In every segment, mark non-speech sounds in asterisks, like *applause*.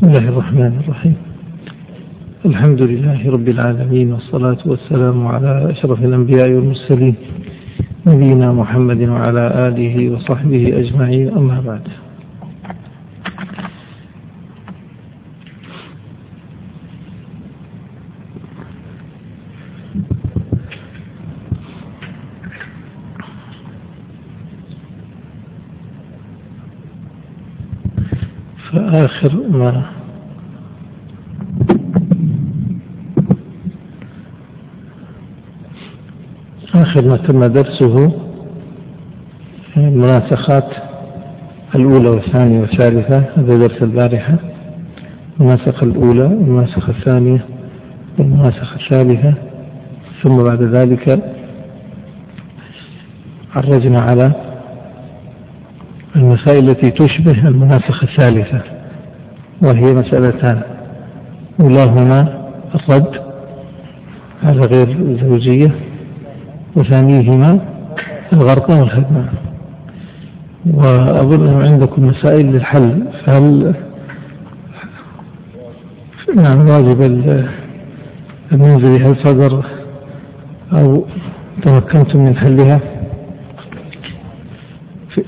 بسم الله الرحمن الرحيم. الحمد لله رب العالمين والصلاة والسلام على أشرف الأنبياء والمرسلين نبينا محمد وعلى آله وصحبه أجمعين. أما بعد. فآخر ما آخر ما تم درسه المناسخات الأولى والثانية والثالثة هذا درس البارحة. المناسخة الأولى والمناسخة الثانية والمناسخة الثالثة. ثم بعد ذلك عرجنا على المسائل التي تشبه المناسخة الثالثة وهي مسألتان أولاهما الرد على غير الزوجية. وثانيهما الغرق والخدمة. وأظن عندكم مسائل للحل. فهل نعم واجب المنزلي هل صدر أو تمكنتم من حلها؟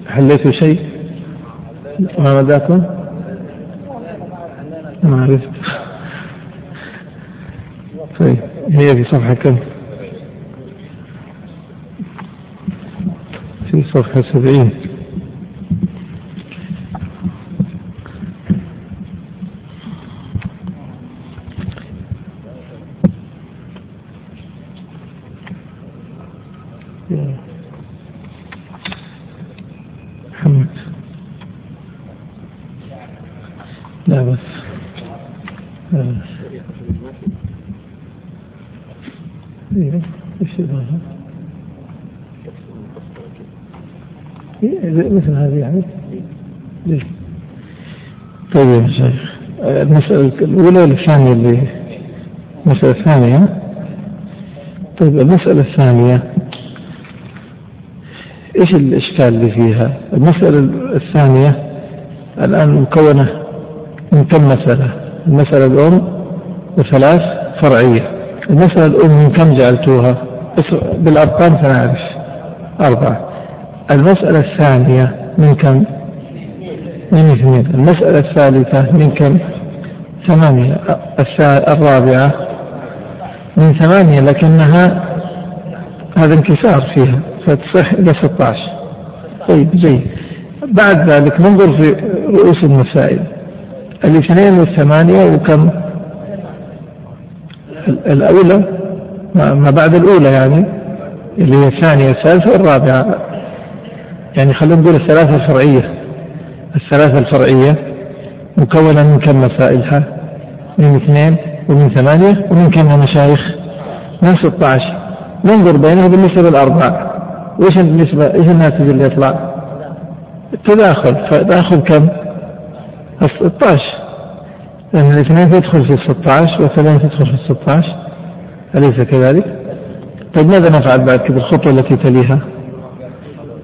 حليتوا شيء؟ ما مداكم ما عرفت. طيب هي في صفحة كم؟ في صفحة سبعين محمد لا بس لا بس إيه إيش هذا؟ مثل هذه يعني ليه؟ طيب شيخ المسألة الأولى ولا الثانية اللي المسألة الثانية طيب المسألة الثانية إيش الإشكال اللي فيها؟ المسألة الثانية الآن مكونة من كم مسألة؟ المسألة الأم وثلاث فرعية. المسألة الأم من كم جعلتوها؟ بالأرقام سنعرف أربعة. المسألة الثانية من كم؟ من اثنين. المسألة الثالثة من كم؟ ثمانية. الرابعة من ثمانية لكنها هذا انكسار فيها فتصح إلى 16 طيب جيد بعد ذلك ننظر في رؤوس المسائل الاثنين والثمانية وكم الأولى ما بعد الأولى يعني اللي هي الثانية الثالثة والرابعة يعني خلينا نقول الثلاثة الفرعية الثلاثة الفرعية مكونة من كم مسائلها؟ من اثنين ومن ثمانية ومن كم مشايخ؟ من 16 ننظر بينها بالنسبة للأربعة وإيش النسبة إيش الناتج اللي يطلع؟ التداخل فتداخل كم؟ 16 لأن الاثنين تدخل في 16 والثلاثة تدخل في 16 أليس كذلك؟ طيب ماذا نفعل بعد كذا الخطوة التي تليها؟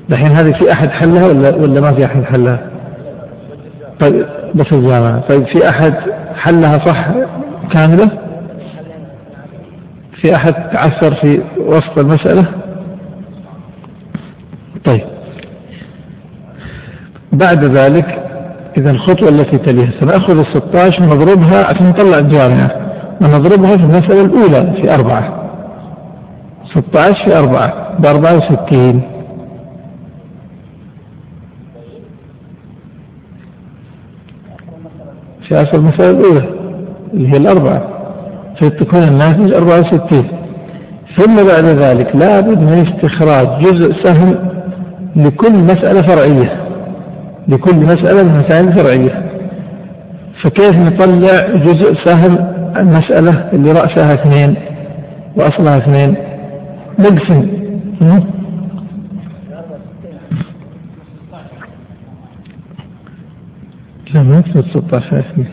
دحين هذه في أحد حلها ولا ولا ما في أحد حلها؟ طيب بس الجامعة طيب في أحد حلها صح كاملة؟ في أحد تعثر في وسط المسألة؟ طيب. بعد ذلك إذا الخطوة التي تليها سنأخذ ال 16 ونضربها عشان نطلع الجامعة ونضربها في المسألة الأولى في أربعة. 16 في أربعة ب 64 في أصل المسألة الأولى اللي هي الأربعة فتكون الناتج 64 ثم بعد ذلك لابد من استخراج جزء سهم لكل مسألة فرعية لكل مسألة من المسائل الفرعية فكيف نطلع جزء سهم المسألة اللي رأسها اثنين وأصلها اثنين؟ نقسم. لا ما يكتب 16 اثنين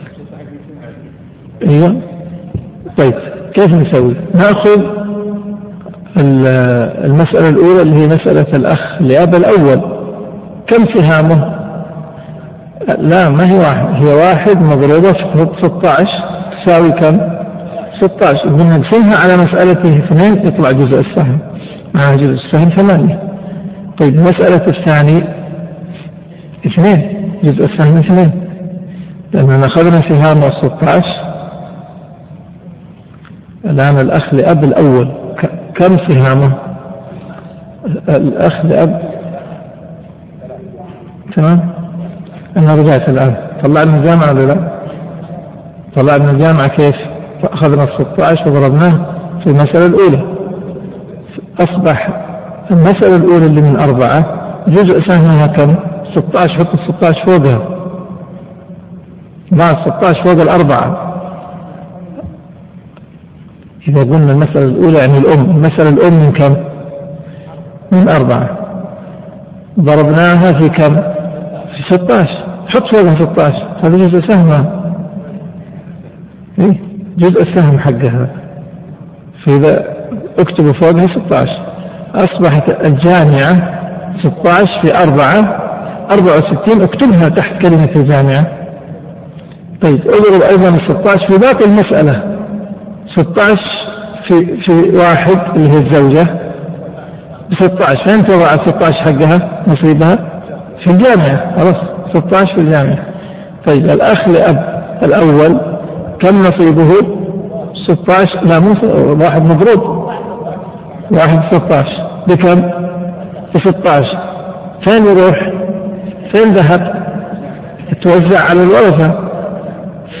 أيوه. طيب كيف نسوي؟ نأخذ المسألة الأولى اللي هي مسألة الأخ لأب الأول. كم سهامه؟ لا ما هي واحد. هي واحد مضروبة في 16 تساوي كم؟ 16 بنقسمها على مسألته اثنين يطلع جزء السهم. مع جزء السهم ثمانية. طيب المسألة الثانية اثنين جزء السهم اثنين. لأننا أخذنا سهام 16 الآن الأخ لأب الأول كم سهامه؟ الأخ لأب تمام؟ أنا رجعت الآن طلعنا الجامعة ولا لا؟ طلعنا الجامعة كيف؟ أخذنا ال 16 وضربناه في المسألة الأولى أصبح المسألة الأولى اللي من أربعة جزء سهمها كم؟ 16 حط ال 16 فوقها بعد 16 فوق الأربعة. إذا قلنا المسألة الأولى يعني الأم. المسألة الأم من كم؟ من أربعة. ضربناها في كم؟ في 16 حط فوقها 16 هذا جزء سهمها إيه؟ جزء السهم حقها. فإذا اكتبوا فوقها 16 أصبحت الجامعة 16 في 4 64 اكتبها تحت كلمة الجامعة. طيب اضرب أيضا ال 16 في باقي المسألة 16 في في واحد اللي هي الزوجة ب 16 فين تضع ال 16 حقها نصيبها؟ في الجامعة خلاص 16 في الجامعة طيب الأخ لأب الأول كم نصيبه؟ 16 لا مو واحد مضروب واحد 16 بكم؟ ب 16 فين يروح؟ فين ذهب؟ يتوزع على الورثة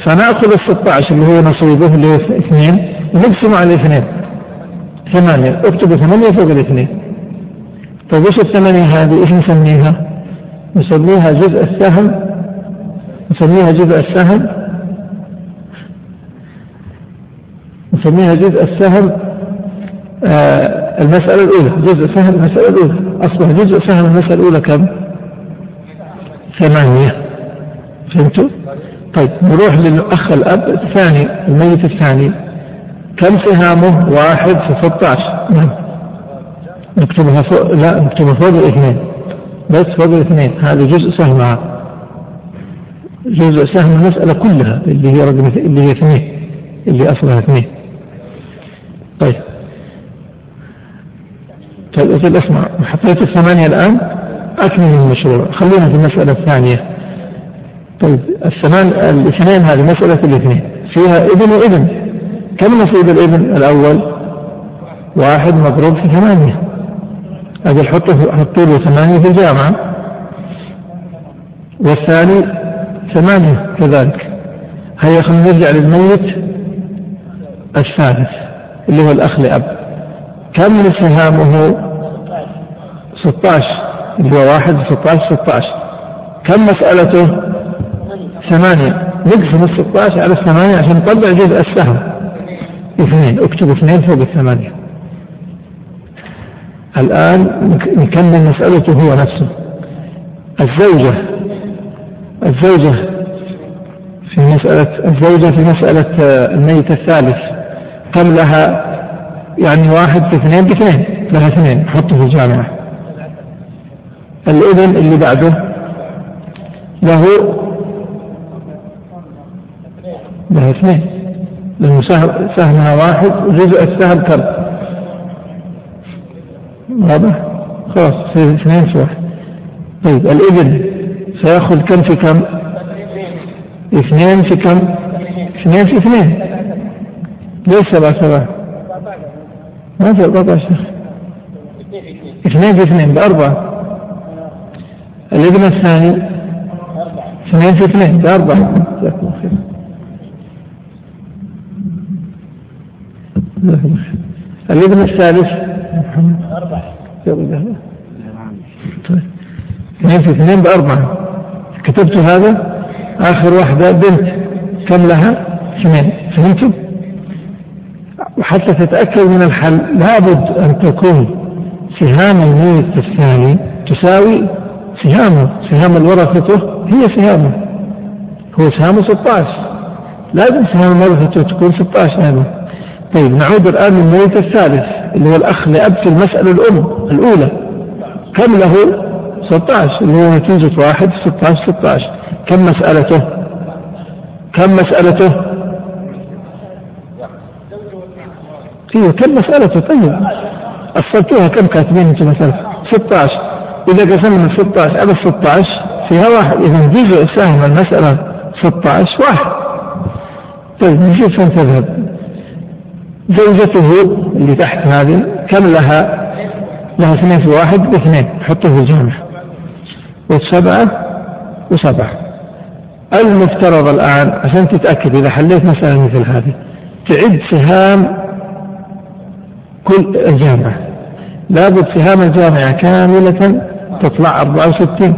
فنأخذ ال 16 اللي هو نصيبه اللي هو اثنين ونقسمه على اثنين. ثمانية. اكتب ثمانية فوق الاثنين. طيب وش الثمانية هذه؟ إيش نسميها؟ نسميها جزء السهم. نسميها جزء السهم. نسميها جزء السهم آه المسألة الأولى. جزء سهم المسألة الأولى. أصبح جزء سهم المسألة الأولى كم؟ ثمانية. فهمتوا؟ طيب نروح للأخ الأب الثاني الميت الثاني. كم سهامه؟ واحد في 16 نعم. نكتبها فوق لا نكتبها فوق الاثنين. بس فوق الاثنين. هذا جزء سهمها جزء سهم المسألة كلها اللي هي رقم اللي هي اثنين اللي أصلها اثنين. طيب. طيب اسمع حطيت الثمانية الآن؟ أكمل المشروع. خلينا في المسألة الثانية. طيب الثمان الاثنين هذه مسألة الاثنين. فيها ابن وابن. كم نصيب الابن؟ الأول؟ واحد مضروب في ثمانية. أجل حطوا حطوا له ثمانية في الجامعة. والثاني ثمانية كذلك. هيا خلينا نرجع للميت الثالث اللي هو الأخ لأب. كم من سهامه 16 اللي هو واحد 16 16 كم مسألته؟ ثمانية نقسم ال 16 على الثمانية عشان نطلع جزء السهم. اثنين اكتب اثنين فوق الثمانية. الآن نكمل مسألته هو نفسه. الزوجة الزوجة في مسألة الزوجة في مسألة الميت الثالث. كم لها يعني واحد في اثنين باثنين لها اثنين حطه في الجامعة. الابن اللي بعده له له اثنين. لأنه سهمها واحد وجزء السهم كم واضح؟ خلاص يصير اثنين في واحد. طيب الابن سيأخذ كم في كم؟ اثنين في كم؟ اثنين في اثنين. ليش سبعة سبعة ما في أربعة شيخ اثنين في اثنين بأربعة. الابن الثاني؟ اثنين في اثنين بأربعة. الابن الثالث. أربعة. طيب. اثنين في اثنين بأربعة. كتبت هذا؟ آخر واحدة بنت كم لها؟ اثنين. فهمتم؟ وحتى تتأكد من الحل لابد أن تكون سهام الميت الثاني تساوي سهامه سهام الورثة هي سهامه هو سهامه 16 لازم سهام الورثة تكون 16 هذا طيب نعود الآن للميت الثالث اللي هو الأخ لأب في المسألة الأم الأولى. كم له؟ 16 اللي هو نتيجة واحد 16 16 كم مسألته؟ كم مسألته؟ أيوه كم مسألته؟ طيب أصلتوها كم كاتبين أنتم مسألة؟ 16 إذا قسمنا 16 على 16 فيها واحد. إذا جزء سهم المسألة 16 واحد. طيب نشوف فين تذهب زوجته اللي تحت هذه كم لها؟ لها اثنين في واحد باثنين حطه في الجامع وسبعة وسبعة. المفترض الآن عشان تتأكد إذا حليت مسألة مثل هذه تعد سهام كل الجامعة. لابد سهام الجامعة كاملة تطلع 64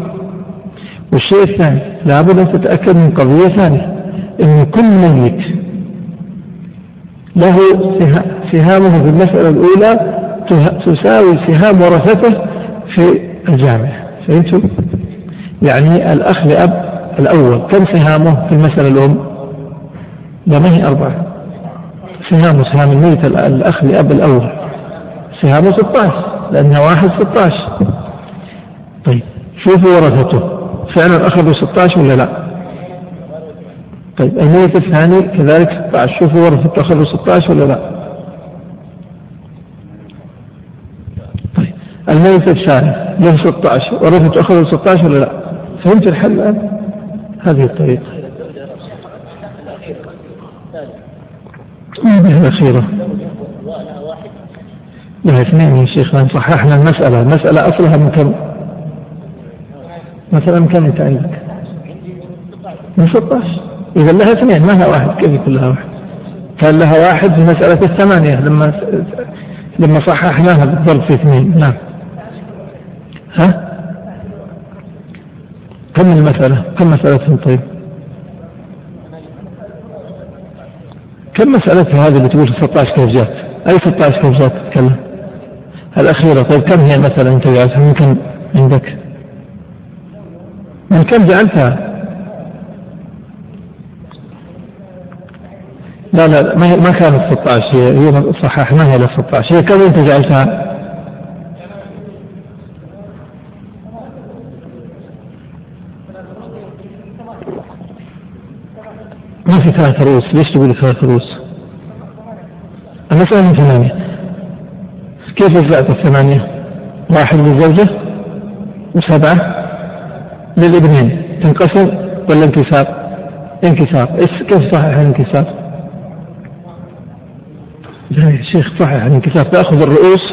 والشيء الثاني لابد أن تتأكد من قضية ثانية أن كل ميت له سهامه في المسألة الأولى تساوي سهام ورثته في الجامعة فهمتم؟ يعني الأخ لأب الأول كم سهامه في المسألة الأم؟ لا ما هي أربعة سهام سهام الميت الأخ لأب الأول سهامه 16 لأنها واحد 16 طيب شوفوا ورثته فعلا أخذوا 16 ولا لا؟ طيب الميت الثاني كذلك 16 شوفوا ورثته أخذوا 16 ولا لا؟ طيب الميت الثاني له 16 ورثته أخذوا 16 ولا لا؟ فهمت الحل الآن؟ هذه الطريقة هذه الأخيرة لها اثنين يا شيخ صححنا المسألة المسألة أصلها من كم؟ مثلا كم أنت عندك؟ من 16 إذا لها اثنين ما لها واحد كيف يكون لها واحد؟ كان لها واحد في مسألة الثمانية لما لما صححناها بالضرب في اثنين نعم ها؟ كم المسألة؟ كم مسألة طيب؟ كم مسألة هذه اللي تقول 16 كيف جات؟ أي 16 كيف جات تتكلم؟ الأخيرة طيب كم هي المسألة أنت جعلتها من كم عندك؟ من كم جعلتها؟ لا لا ما ما كانت 16 هي هي صحح ما هي ل 16 هي كم أنت جعلتها؟ ما في ثلاث رؤوس ليش تقول ثلاث رؤوس المسألة من ثمانية. كيف وزعت الثمانية؟ واحد للزوجة وسبعة للابنين تنقسم ولا انكسار؟ انكسار. كيف صحيح الانكسار؟ لا يا شيخ صحيح الانكسار تأخذ الرؤوس.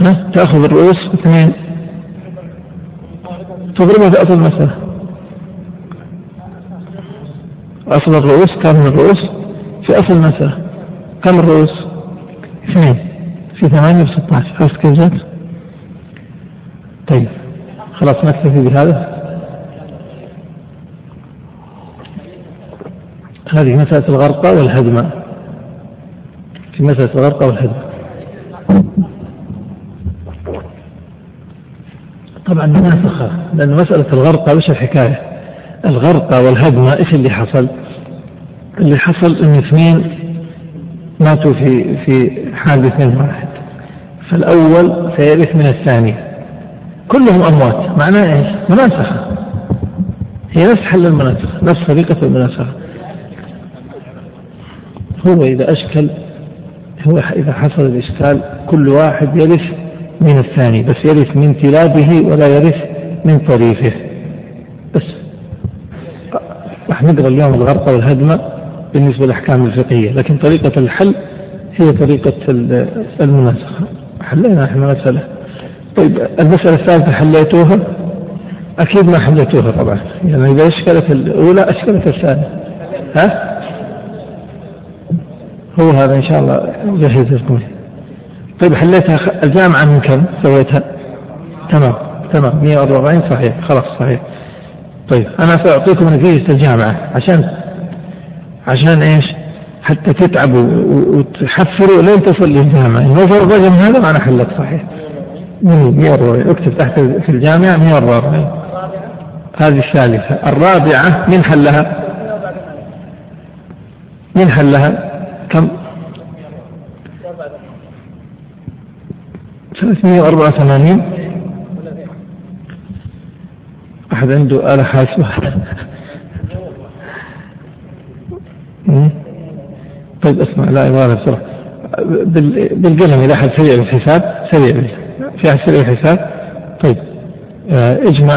ها؟ تأخذ الرؤوس اثنين. تضربها في أصل المسألة. أصل الرؤوس كم الرؤوس؟ في أصل المسألة. كم الرؤوس؟ اثنين. في ثمانية في 16 عرفت كيف جات؟ طيب. خلاص نكتفي بهذا. هذه مسألة الغرقة والهدمة في مسألة الغرقة والهدمة طبعا مناسخة لأن مسألة الغرقة وش الحكاية؟ الغرقة والهدمة إيش اللي حصل؟ اللي حصل إن اثنين ماتوا في في حادث واحد فالأول سيرث من الثاني كلهم أموات معناه إيش؟ مناسخة هي نفس حل المناسخة نفس طريقة المناسخة هو إذا أشكل هو إذا حصل الإشكال كل واحد يرث من الثاني بس يرث من تلابه ولا يرث من طريفه بس راح نقرأ اليوم الغرقة والهدمة بالنسبة للأحكام الفقهية لكن طريقة الحل هي طريقة المناسخة. حلينا إحنا مسألة. طيب المسألة الثالثة حليتوها؟ أكيد ما حليتوها طبعا. يعني إذا أشكلت الأولى أشكلت الثانية؟ ها؟ هو هذا إن شاء الله جهز لكم طيب حليتها الجامعة من كم؟ سويتها؟ تمام تمام. 144 صحيح. خلاص صحيح. طيب أنا سأعطيكم نتيجة الجامعة. عشان عشان إيش؟ حتى تتعبوا وتحفروا. لين تصل للجامعة. إن وصل الرقم هذا معنى حلك صحيح. 144 اكتب تحت في الجامعة 144 هذه الثالثة. الرابعة من حلها؟ من حلها؟ كم؟ 384 واحد عنده آلة حاسبة طيب اسمع لا يبغى بسرعة. بالقلم إذا أحد سريع بالحساب سريع في أحد سريع بالحساب. طيب آه، اجمع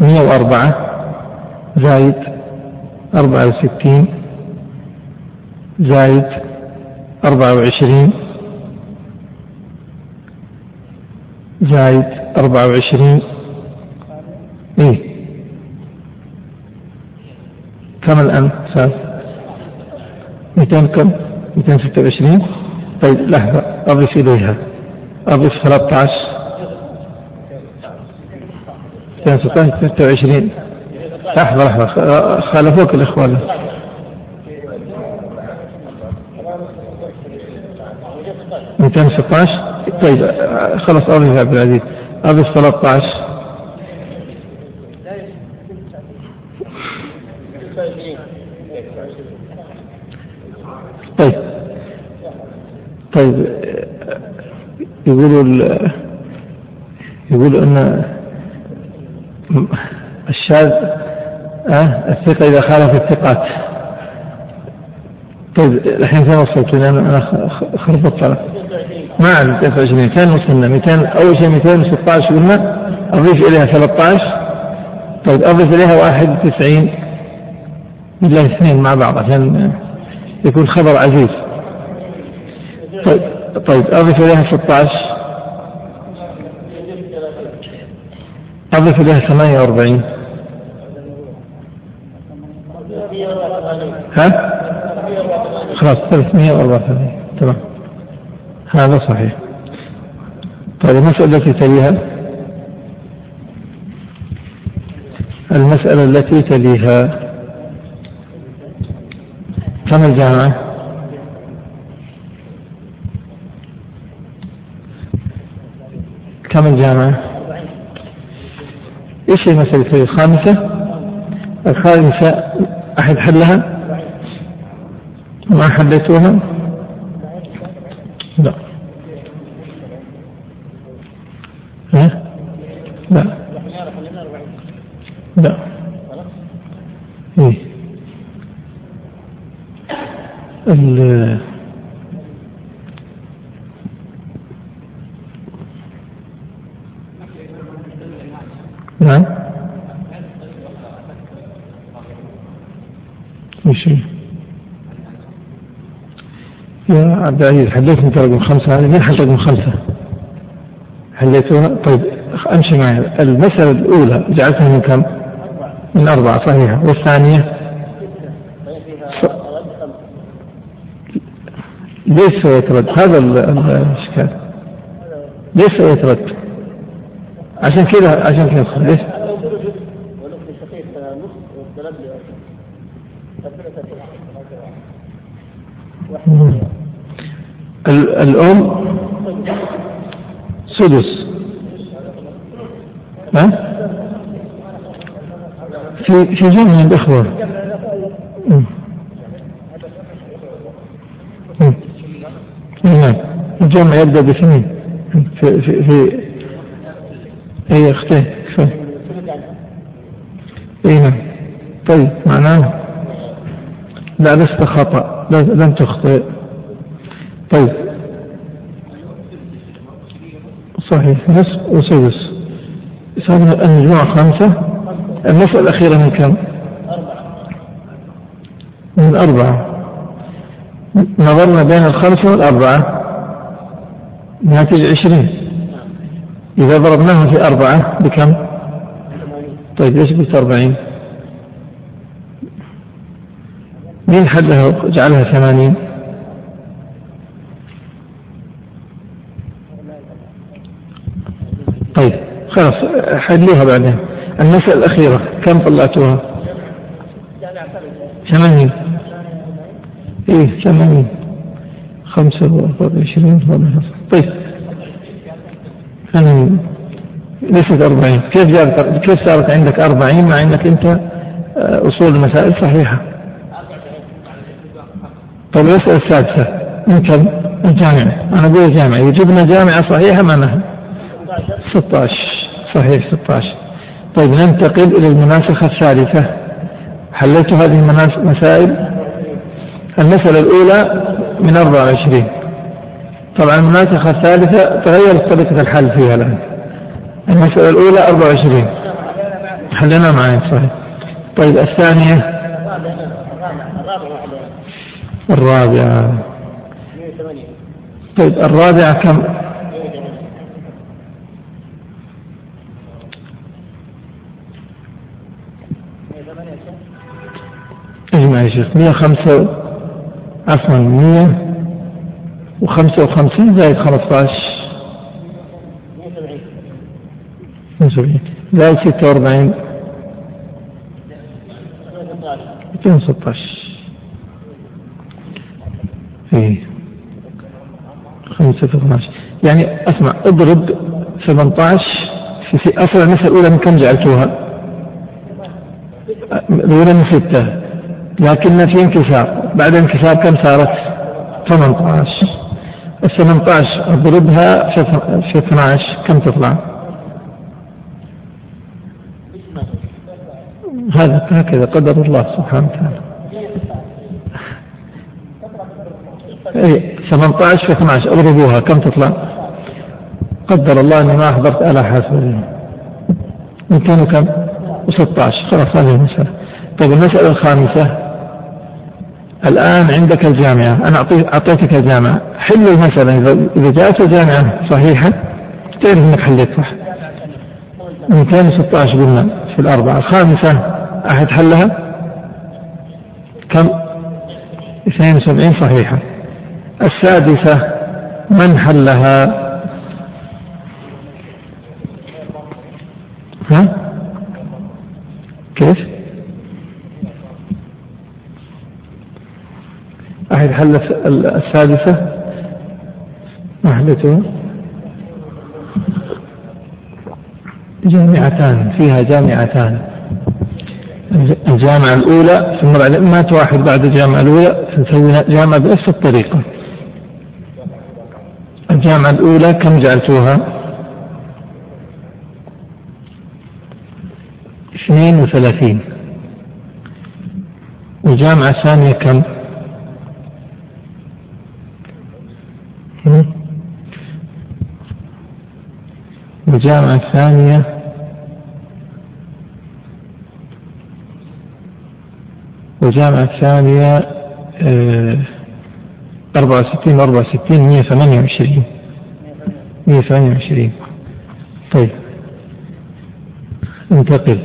104 زايد 64 زايد 24 زايد 24 إيه؟ كم الآن؟ أستاذ 200 كم؟ 226 طيب لحظة أضيف إليها. أضيف 13 216 26 لحظة لحظة خالفوك الإخوان. 216 طيب خلاص أضيف عبد العزيز أضيف 13 طيب. طيب يقولوا يقولوا أن الشاذ أه الثقة إذا خالف الثقات. طيب الحين فين وصلت أنا خربطت ما عاد 23 كان وصلنا 200 أول شيء 216 قلنا أضيف إليها 13 طيب أضيف إليها 91 بالله اثنين مع بعض عشان يكون خبر عزيز. طيب طيب أضيف إليها 16 أضيف إليها 48 ها؟ خلاص 384 تمام هذا صحيح طيب المسألة التي تليها المسألة التي تليها كم الجامعة؟ كم الجامعة؟ إيش المسألة الخامسة؟ الخامسة أحد حلها؟ ما حليتوها؟ لا ها؟ لا لا إيه ال نعم وش يا عبد العزيز حليت رقم خمسة هذه مين حل رقم خمسة؟ حليتوها؟ طيب أمشي معي المسألة الأولى جعلتها من كم؟ من أربعة صحيحة والثانية ليش سويت رد؟ هذا الإشكال ليش سويت رد؟ عشان كذا عشان كذا ليش؟ الأم سدس. ها؟ في في جمع الإخوة نعم. الجمع يبدأ باثنين في في في أي أختين أي نعم. طيب معناه لا لست خطأ. لن تخطئ. طيب صحيح نصف وسدس صار المجموعة خمسة المسألة الأخيرة من كم؟ من أربعة نظرنا بين الخمسة والأربعة ناتج عشرين إذا ضربناها في أربعة بكم؟ طيب ليش قلت أربعين؟ مين حدها جعلها ثمانين؟ طيب خلاص حليها بعدين. المسألة الأخيرة كم طلعتوها؟ ثمانين. إيه ثمانين. خمسة وعشرين طيب. ثمانين. ليست أربعين. كيف جابت كيف صارت عندك أربعين مع أنك أنت آه، أصول المسائل صحيحة؟ طيب المسألة السادسة. من كم؟ الجامعة. أنا أقول الجامعة. إذا جبنا جامعة صحيحة معناها 16 صحيح 16 طيب ننتقل إلى المناسخة الثالثة. حللت هذه المسائل المسألة الأولى من 24 طبعا المناسخة الثالثة تغيرت طريقة الحل فيها الآن. المسألة الأولى 24 حلنا معي صحيح. طيب الثانية؟ الرابعة. طيب الرابعة كم؟ اجمع يا شيخ 105 عفوا 155 زائد 15 170 زائد 46 216 إيه. 5 في 12 يعني أسمع اضرب 18 في, في اصل المسألة الأولى من كم جعلتوها؟ الأولى من ستة. لكن في انكسار. بعد انكسار كم صارت؟ 18 ال 18 اضربها في 12 كم تطلع؟ هذا هكذا قدر الله سبحانه وتعالى. اي 18 في 12 اضربوها كم تطلع؟ قدر الله إني ما حضرت على حاسب. 200 وكم؟ و16 خلاص هذه المسألة. طيب المسألة الخامسة. الآن عندك الجامعة. أنا أعطيتك الجامعة. حل المسألة. إذا جاءت الجامعة صحيحة تعرف أنك حليت صح؟ 216 قلنا في الأربعة. الخامسة أحد حلها؟ كم؟ 72 صحيحة. السادسة من حلها؟ ها؟ كيف؟ أحد حل السادسة؟ وحدته جامعتان فيها جامعتان. الجامعة الأولى ثم بعد مات واحد بعد الجامعة الأولى نسوي جامعة بنفس الطريقة. الجامعة الأولى كم جعلتوها؟ اثنين وثلاثين. والجامعة الثانية كم؟ الجامعة الثانية. والجامعة الثانية آه، أربعة وستين أربعة وستين مية ثمانية وعشرين. مية ثمانية وعشرين. طيب. انتقل.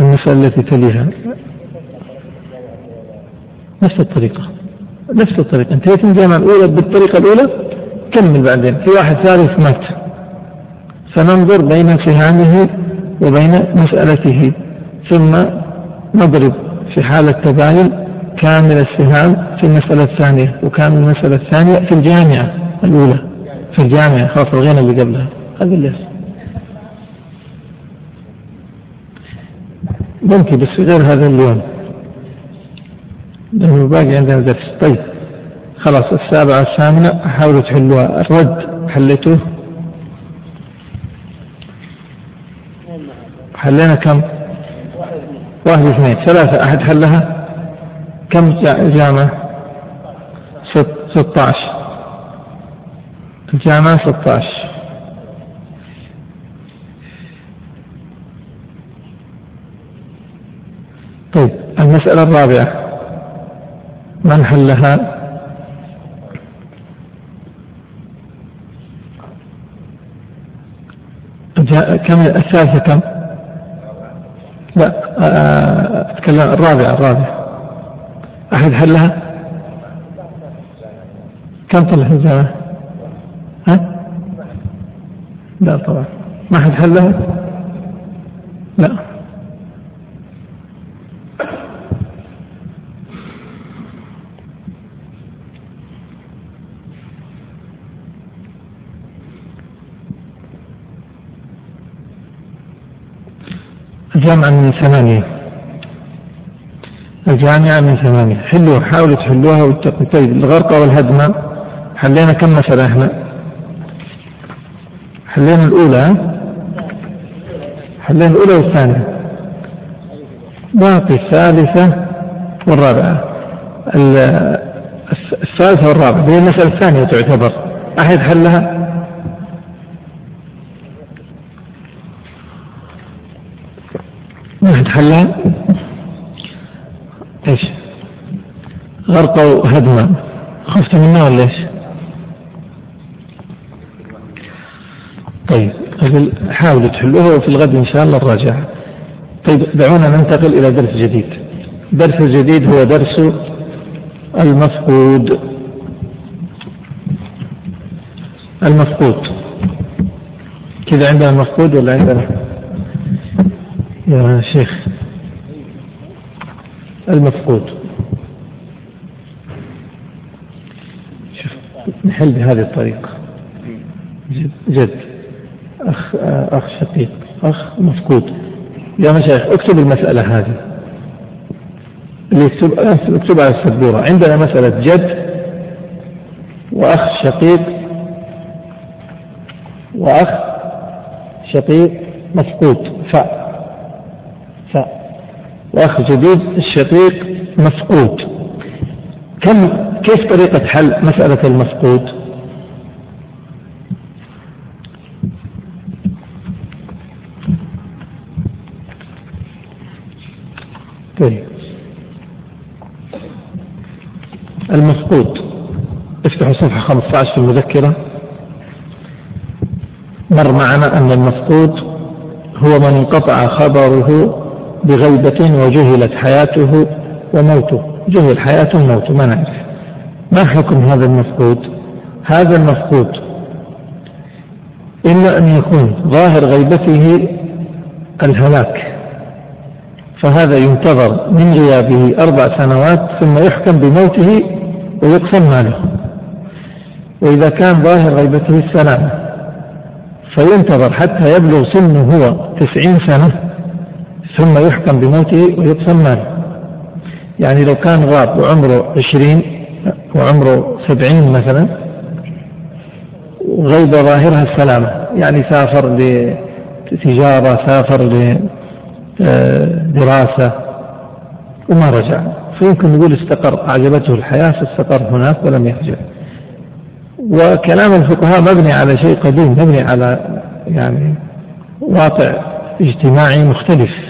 المسألة التي تليها. نفس الطريقة. نفس الطريقة. انتهيت من الجامعة الأولى بالطريقة الأولى؟ كمل بعدين. في واحد ثالث مات. فننظر بين سهامه وبين مسألته. ثم نضرب في حالة تباين كامل السهام في المسألة الثانية وكامل المسألة الثانية في الجامعة الأولى. في الجامعة خاصة الغنى اللي قبلها. هذا اللي ممكن بس غير هذا اليوم لأنه باقي عندنا درس. طيب. خلاص السابعة الثامنة حاولوا تحلوها. الرد حليتوه؟ حلينا كم؟ واحد اثنين ثلاثة. أحد حلها؟ كم جامعة؟ ست ستة عشر الجامعة ستة عشر طيب المسألة الرابعة. من حلها كم الثالثة كم؟ لا آه، أتكلم الرابعة الرابعة أحد حلها؟ كم طلع في الجامعة؟ ها؟ لا طبعا ما حد حلها؟ لا الجامعة من ثمانية. الجامعة من ثمانية. حلوها حاولوا تحلوها واتقوا طيب الغرقة والهدمة. حلينا كم مسألة إحنا؟ حلينا الأولى. حلين الأولى والثانية. باقي الثالثة والرابعة. الثالثة والرابعة. هي المسألة الثانية تعتبر. أحد حلها؟ حلها إيش؟ غرقوا هدما خفت منها ولا إيش طيب حاولوا تحلوها وفي الغد إن شاء الله نراجعها طيب دعونا ننتقل إلى درس جديد. درس الجديد هو درس المفقود. المفقود. كذا عندنا المفقود ولا عندنا؟ يا شيخ. المفقود. شوف نحل بهذه الطريقة. جد, جد. أخ أخ شقيق أخ مفقود. يا مشايخ اكتب المسألة هذه. اللي يكتب اكتب على السبورة. عندنا مسألة جد وأخ شقيق وأخ شقيق مفقود. ف وأخ جديد الشقيق مفقود كم كيف طريقة حل مسألة المفقود طيب. المفقود افتحوا صفحة 15 في المذكرة. مر معنا أن المفقود هو من انقطع خبره بغيبة وجهلت حياته وموته. جهل حياته وموته ما نعرف. ما حكم هذا المفقود هذا المفقود إلا أن يكون ظاهر غيبته الهلاك. فهذا ينتظر من غيابه أربع سنوات ثم يحكم بموته ويقسم ماله. وإذا كان ظاهر غيبته السلامة فينتظر حتى يبلغ سنه هو تسعين سنة. ثم يحكم بموته ماله يعني لو كان غاب وعمره عشرين وعمره سبعين مثلا غيبة ظاهرها السلامة. يعني سافر لتجارة سافر لدراسة وما رجع. فيمكن نقول استقر. أعجبته الحياة فاستقر هناك ولم يرجع. وكلام الفقهاء مبني على شيء قديم مبني على يعني واقع اجتماعي مختلف.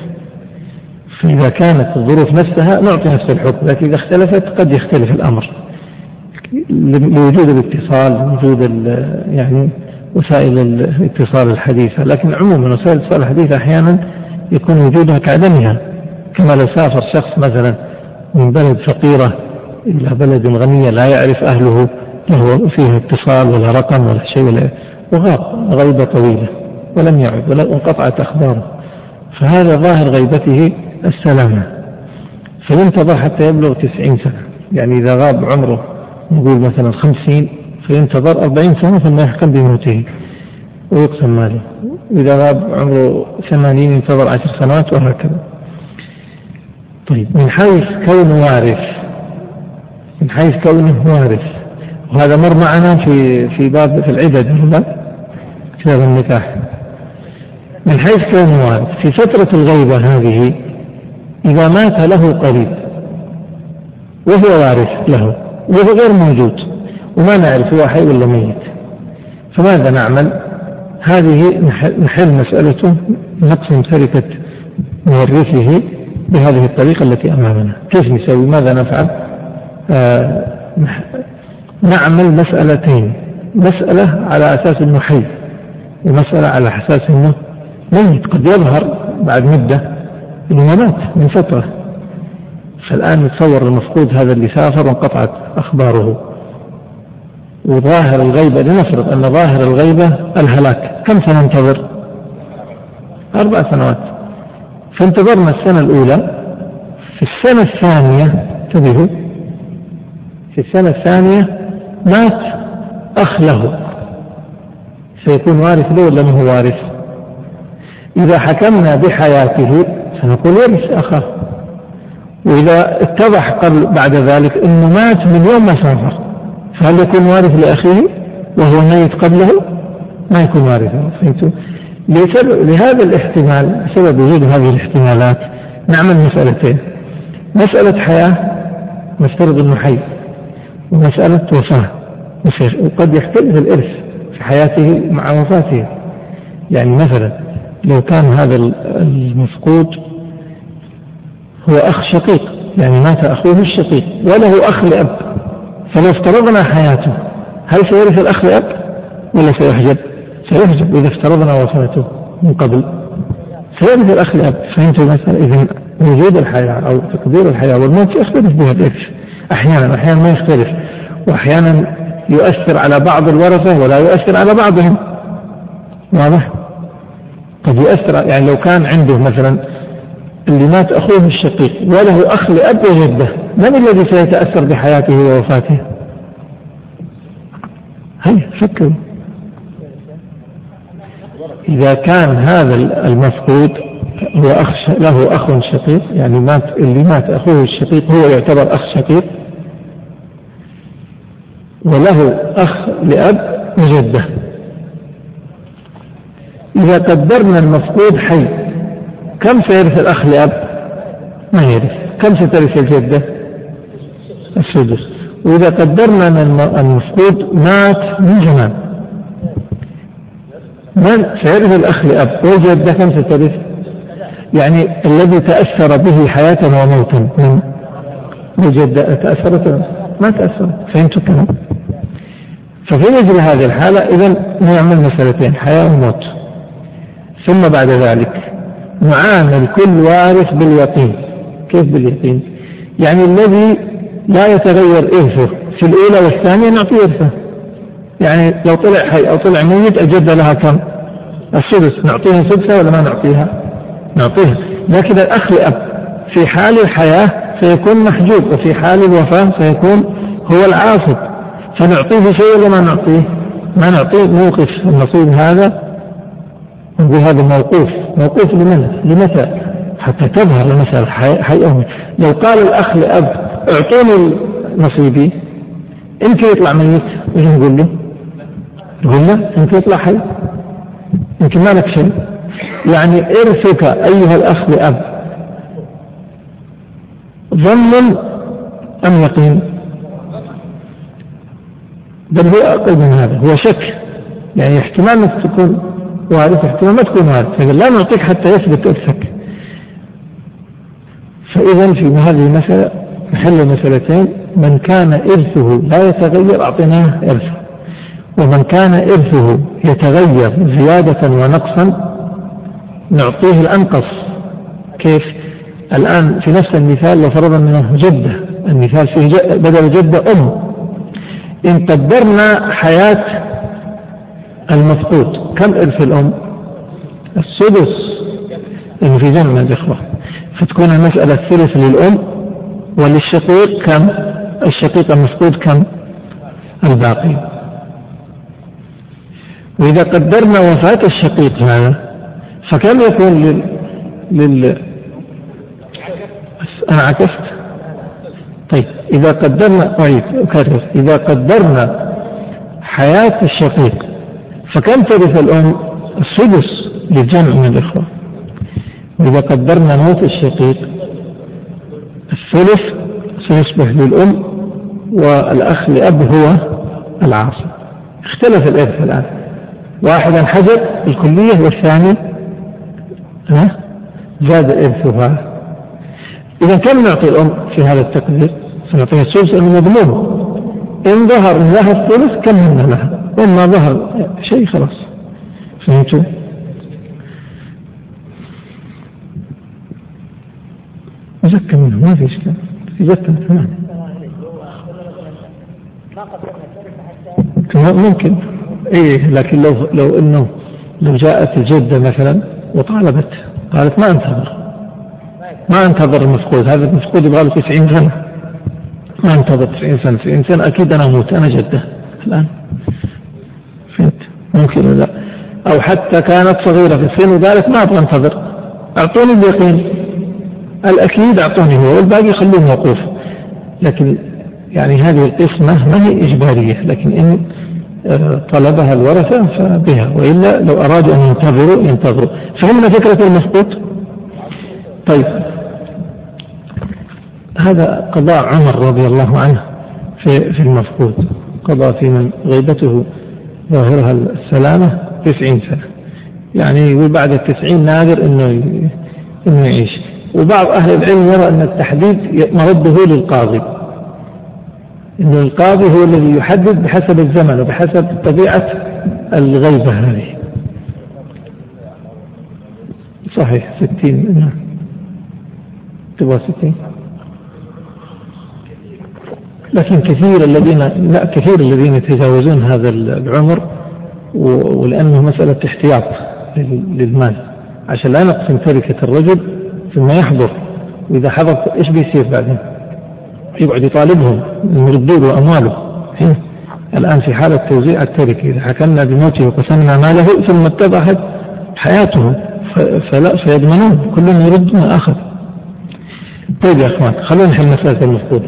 فإذا كانت الظروف نفسها نعطي نفس الحكم لكن إذا اختلفت قد يختلف الأمر. لوجود الاتصال لوجود يعني وسائل الاتصال الحديثة. لكن عموما وسائل الاتصال الحديثة أحيانا يكون وجودها كعدمها. كما لو سافر شخص مثلا من بلد فقيرة إلى بلد غنية لا يعرف أهله له فيه اتصال ولا رقم ولا شيء ولا وغاب غيبة طويلة ولم يعد ولا انقطعت أخباره. فهذا ظاهر غيبته السلامة. فينتظر حتى يبلغ تسعين سنة. يعني إذا غاب عمره نقول مثلا خمسين فينتظر أربعين سنة ثم يحكم بموته ويقسم ماله. إذا غاب عمره ثمانين ينتظر عشر سنوات وهكذا. طيب من حيث كونه وارث من حيث كونه وارث وهذا مر معنا في في باب في العدد ولا كتاب النكاح. من حيث كونه وارث في فترة الغيبة هذه إذا مات له قريب وهو وارث له وهو غير موجود وما نعرف هو حي ولا ميت. فماذا نعمل؟ هذه نحل مسألته نقسم تركة مورثه بهذه الطريقة التي أمامنا. كيف نسوي؟ ماذا نفعل؟ آه نعمل مسألتين. مسألة على أساس أنه حي ومسألة على أساس أنه ميت. قد يظهر بعد مدة انه مات من فترة فالآن نتصور المفقود هذا اللي سافر وانقطعت أخباره. وظاهر الغيبة لنفرض أن ظاهر الغيبة الهلاك. كم سننتظر؟ أربع سنوات. فانتظرنا السنة الأولى. في السنة الثانية انتبهوا. في السنة الثانية مات أخ له. سيكون وارث له ولا ما هو وارث؟ إذا حكمنا بحياته فنقول يرث أخاه. وإذا اتضح قبل بعد ذلك أنه مات من يوم ما سافر فهل يكون وارث لأخيه وهو ميت قبله؟ ما يكون وارثا؟ لهذا الاحتمال بسبب وجود هذه الاحتمالات نعمل مسألتين. مسألة حياة نفترض إنه حي. ومسألة وفاة. وقد يختلف الإرث في حياته مع وفاته. يعني مثلا لو كان هذا المفقود هو أخ شقيق يعني مات أخوه الشقيق وله أخ لأب فلو افترضنا حياته هل سيرث الأخ لأب؟ ولا سيحجب؟ سيحجب إذا افترضنا وفاته من قبل. سيرث الأخ لأب فهمت المسألة؟ إذا وجود الحياة أو تقدير الحياة والموت يختلف بها الإرث أحيانا أحيانا ما يختلف وأحيانا يؤثر على بعض الورثة ولا يؤثر على بعضهم. واضح؟ قد يؤثر يعني لو كان عنده مثلا اللي مات أخوه الشقيق وله أخ لأب وجدة. من الذي سيتأثر بحياته ووفاته؟ هيا فكروا. إذا كان هذا المفقود هو أخ له أخ شقيق يعني مات اللي مات أخوه الشقيق هو يعتبر أخ شقيق وله أخ لأب وجدة. إذا قدرنا المفقود حي كم سيرث الأخ لأب؟ ما يرث كم سترث الجدة؟ السدس وإذا قدرنا أن المفقود مات من زمان من سيرث الأخ لأب والجدة كم سترث؟ يعني الذي تأثر به حياة وموتا من الجدة تأثرت ما تأثرت فهمت الكلام؟ ففي مثل هذه الحالة إذا نعمل مسألتين حياة وموت ثم بعد ذلك نعامل كل وارث باليقين كيف باليقين؟ يعني الذي لا يتغير إرثه في الأولى والثانية نعطيه إرثه يعني لو طلع حي أو طلع ميت أجد لها كم؟ السدس نعطيها سدسة ولا ما نعطيها؟ نعطيها لكن الأخ لأب في حال الحياة سيكون محجوب وفي حال الوفاة سيكون هو العاصب فنعطيه شيء ولا ما نعطيه؟ ما نعطيه موقف النصيب هذا هذا موقوف موقوف لمن؟ لمتى؟ حتى تظهر المسألة أو لو قال الأخ لأب أعطوني نصيبي يمكن يطلع ميت إيش نقول له؟ نقول له يمكن يطلع حي يمكن ما لك شيء يعني ارثك أيها الأخ لأب ظن أم يقين؟ بل هو أقل من هذا هو شك يعني احتمال أنك تكون وارث احتمال ما تكون وارث فإذا لا نعطيك حتى يثبت ارثك فإذا في هذه المسألة نحل مسألتين من كان إرثه لا يتغير أعطيناه إرثه ومن كان إرثه يتغير زيادة ونقصا نعطيه الأنقص. كيف؟ الآن في نفس المثال لو فرضنا أنه جدة المثال فيه بدل جدة أم. إن قدرنا حياة المفقود. كم إرث الأم؟ السدس. إنه في جمع الإخوة. فتكون المسألة الثلث للأم وللشقيق كم؟ الشقيق المفقود كم؟ الباقي. وإذا قدرنا وفاة الشقيق هذا فكم يكون لل, لل... أنا عكست. طيب إذا قدرنا أعيد أكرر. إذا قدرنا حياة الشقيق فكم ترث الأم السدس للجمع من الإخوة؟ وإذا قدرنا موت الشقيق الثلث سيصبح للأم والأخ لأب هو العاصب اختلف الإرث الآن. واحد انحجر الكلية والثاني ها؟ زاد إرثها. إذا كم نعطي الأم في هذا التقدير؟ سنعطيها الثلث المظلوم إن ظهر لها الثلث كملنا لها؟ وإن ما ظهر شيء خلاص. فهمتوا؟ زكى منه ما في إشكال. زكى تمام ممكن. إيه لكن لو لو إنه لو جاءت الجدة مثلا وطالبت قالت ما أنتظر. ما أنتظر المفقود. هذا المفقود يبغى له 90 سنة. ما أنتظر 90 سنة. 90 سنة أكيد أنا أموت. أنا جدة. الآن. ممكن ولا أو حتى كانت صغيرة في السن وقالت ما أبغى انتظر. أعطوني اليقين. الأكيد أعطوني هو والباقي خلوه موقوف. لكن يعني هذه القسمة ما هي إجبارية لكن إن آه، طلبها الورثة فبها. وإلا لو أرادوا أن ينتظروا ينتظروا. فهمنا فكرة المسقوط؟ طيب. هذا قضاء عمر رضي الله عنه في في المفقود. قضى في من؟ غيبته. ظاهرها السلامة تسعين سنة. يعني يقول بعد التسعين نادر إنه إنه يعيش. وبعض أهل العلم يرى أن التحديد مرده للقاضي. ان القاضي هو الذي يحدد بحسب الزمن وبحسب طبيعة الغيبة هذه. صحيح ستين نعم. تبغى ستين؟ لكن كثير الذين لا كثير الذين يتجاوزون هذا العمر ولأنه مسألة احتياط للمال. عشان لا نقسم تركة الرجل ثم يحضر. وإذا حضر إيش بيصير بعدين؟ يقعد يطالبهم يردوا له أمواله الآن في حالة توزيع التركة إذا حكمنا بموته وقسمنا ماله ثم اتضحت حياته فلا فيضمنون كلهم يرد ما أخذ طيب يا أخوان خلونا نحل مسألة المفقود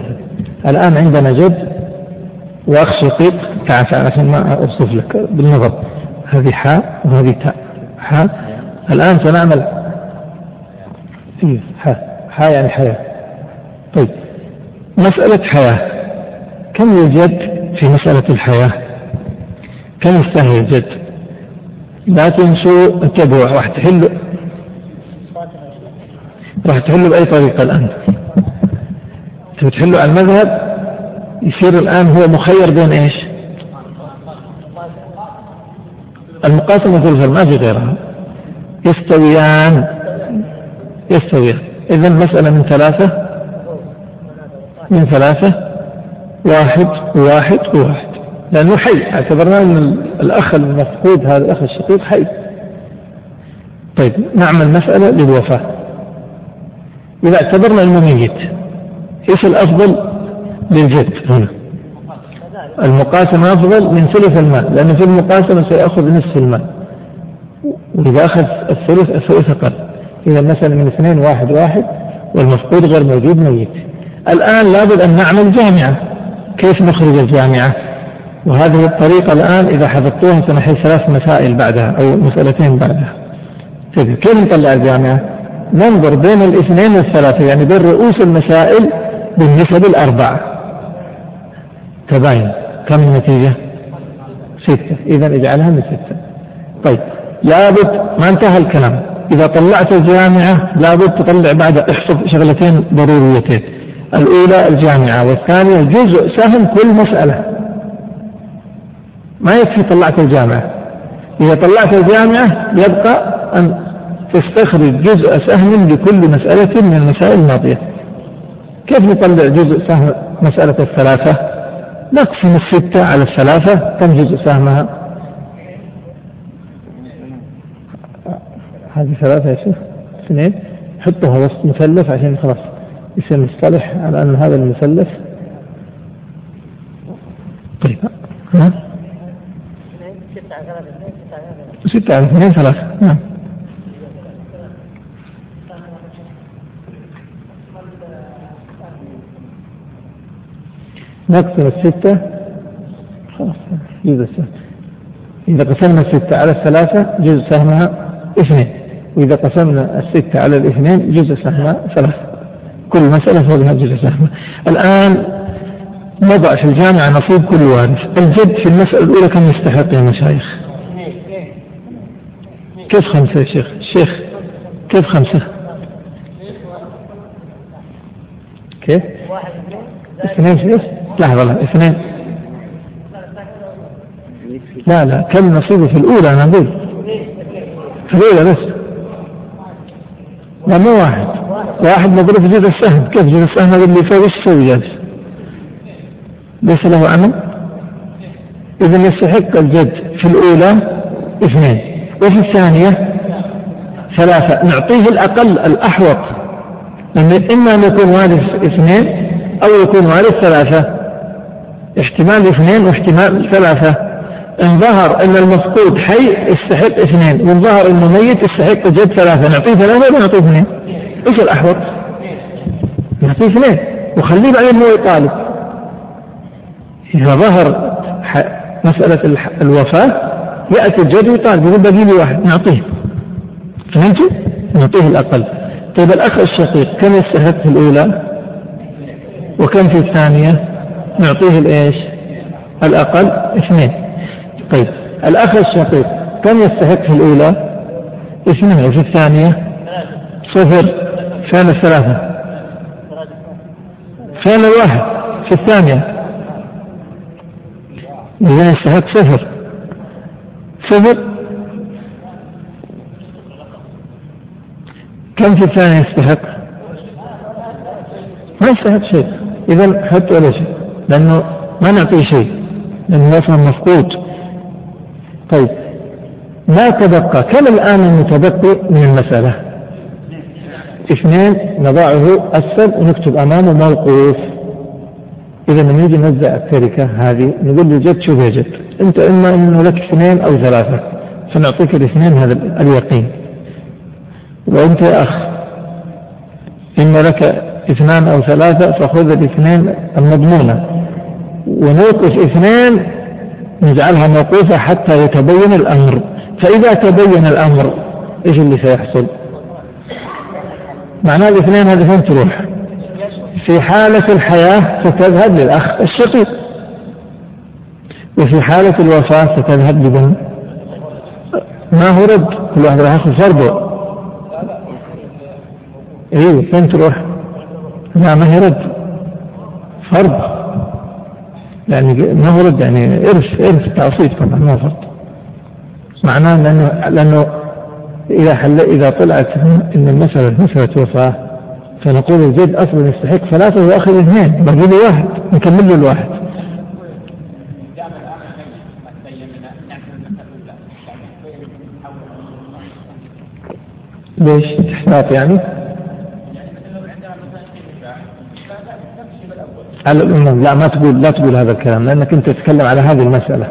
الآن عندنا جد وأخ شقيق تعال عشان ما أوصف لك بالنظر. هذه حاء وهذه تاء. حاء. الآن سنعمل. إيه حاء. حاء يعني حياة. طيب. مسألة حياة. كم يوجد في مسألة الحياة؟ كم يستاهل الجد؟ لا تنسوا انتبهوا راح تحلوا. راح تحلوا بأي طريقة الآن؟ تحلوا على المذهب يصير الآن هو مخير بين إيش؟ المقاسمة ثلث ما في غيرها. يستويان. يستويان. إذا مسألة من ثلاثة. من ثلاثة. واحد وواحد وواحد لأنه حي. اعتبرنا أن الأخ المفقود هذا الأخ الشقيق حي. طيب نعمل مسألة للوفاة. إذا اعتبرنا المميت إيش الافضل للجد هنا. المقاسمة أفضل من ثلث المال لأنه في المقاسمة سيأخذ نصف المال وإذا أخذ الثلث الثلث أقل إذا مثلا من اثنين واحد واحد والمفقود غير موجود ميت. الآن لابد أن نعمل جامعة. كيف نخرج الجامعة؟ وهذه الطريقة الآن إذا حفظتوها سنحل ثلاث مسائل بعدها أو مسألتين بعدها. طيب كيف نطلع الجامعة؟ ننظر بين الاثنين والثلاثة يعني بين رؤوس المسائل بالنسب الأربعة تباين. كم النتيجة؟ ستة. إذا اجعلها من ستة. طيب. لابد ما انتهى الكلام. إذا طلعت الجامعة لابد تطلع بعد احفظ شغلتين ضروريتين. الأولى الجامعة والثانية جزء سهم كل مسألة. ما يكفي طلعت الجامعة. إذا طلعت الجامعة يبقى أن تستخرج جزء سهم لكل مسألة من المسائل الماضية. كيف نطلع جزء سهم مسألة الثلاثة؟ نقسم الستة على الثلاثة كم جزء سهمها؟ هذه ثلاثة يا شيخ اثنين. حطها وسط مثلث عشان خلاص يصير مصطلح على أن هذا المثلث. طيب. ها؟ ستة على اثنين ثلاثة. نعم. نقسم الستة. خلاص جزء السهم إذا قسمنا الستة على الثلاثة جزء سهمها اثنين. وإذا قسمنا الستة على الاثنين جزء سهمها ثلاثة. كل مسألة فوقها جزء سهمها. الآن نضع في الجامعة نصيب كل وارث الجد في المسألة الأولى كم يستحق يا مشايخ؟ كيف خمسة يا شيخ؟ الشيخ كيف خمسة؟ كيف؟ اثنين شيخ؟ لحظة لا اثنين. لا لا. كم نصيبه في الأولى؟ أنا أقول في الأولى بس. لا مو واحد. واحد مضروب جزء السهم. كيف جزء السهم؟ هذا اللي فوق إيش يسوي جالس ليس له عمل. إذا يستحق الجد في الأولى اثنين. وفي الثانية ثلاثة. نعطيه الأقل الأحوط. لأن إما أن يكون وارث اثنين أو يكون وارث ثلاثة. احتمال اثنين واحتمال ثلاثة إن ظهر أن المفقود حي يستحق اثنين وإن ظهر أنه ميت يستحق جد ثلاثة نعطيه ثلاثة ولا نعطيه اثنين؟ إيش الأحوط؟ نعطيه اثنين وخليه بعدين هو يطالب إذا ظهر مسألة الوفاة يأتي الجد ويطالب يقول باقي لي واحد نعطيه فهمتوا؟ نعطيه الأقل طيب الأخ الشقيق كم يستحق في الأولى؟ وكم في الثانية؟ نعطيه الإيش؟ الأقل اثنين طيب الأخ الشقيق كم يستحق في الأولى؟ اثنين وفي الثانية؟ صفر فين الثلاثة؟ فين الواحد؟ في الثانية إذا يستحق صفر صفر كم في الثانية يستحق؟ ما يستحق شيء إذا حط ولا شيء لأنه ما نعطيه شيء لأنه يفهم مفقود. طيب ما تبقى؟ كم الآن المتبقي من المسألة؟ اثنين نضعه أسفل ونكتب أمامه موقوف. إذا لما نيجي نوزع التركة هذه نقول له جد شوف يا جد أنت إما أنه لك اثنين أو ثلاثة فنعطيك الاثنين هذا اليقين. وأنت يا أخ إما لك اثنان أو ثلاثة فخذ الاثنين المضمونة. ونوقف اثنين نجعلها موقوفة حتى يتبين الأمر. فإذا تبين الأمر إيش اللي سيحصل؟ معناه الاثنين هذه فين تروح؟ في حالة الحياة ستذهب للأخ الشقيق وفي حالة الوفاة ستذهب لبن. ما هو رد؟ كل واحد راح ياخذ فرضه. أيوه فين تروح؟ لا ما هي رد. فرض. يعني ما هو رد يعني إرث إرث تعصيب طبعا ما فرض معناه لأنه لأنه إذا حل إذا طلعت إن المسألة مساله وفاه فنقول الجد أصلا يستحق ثلاثة وأخذ اثنين باقي لي واحد نكمل له الواحد ليش؟ احتياط يعني؟ لا ما تقول لا تقول هذا الكلام لأنك أنت تتكلم على هذه المسألة.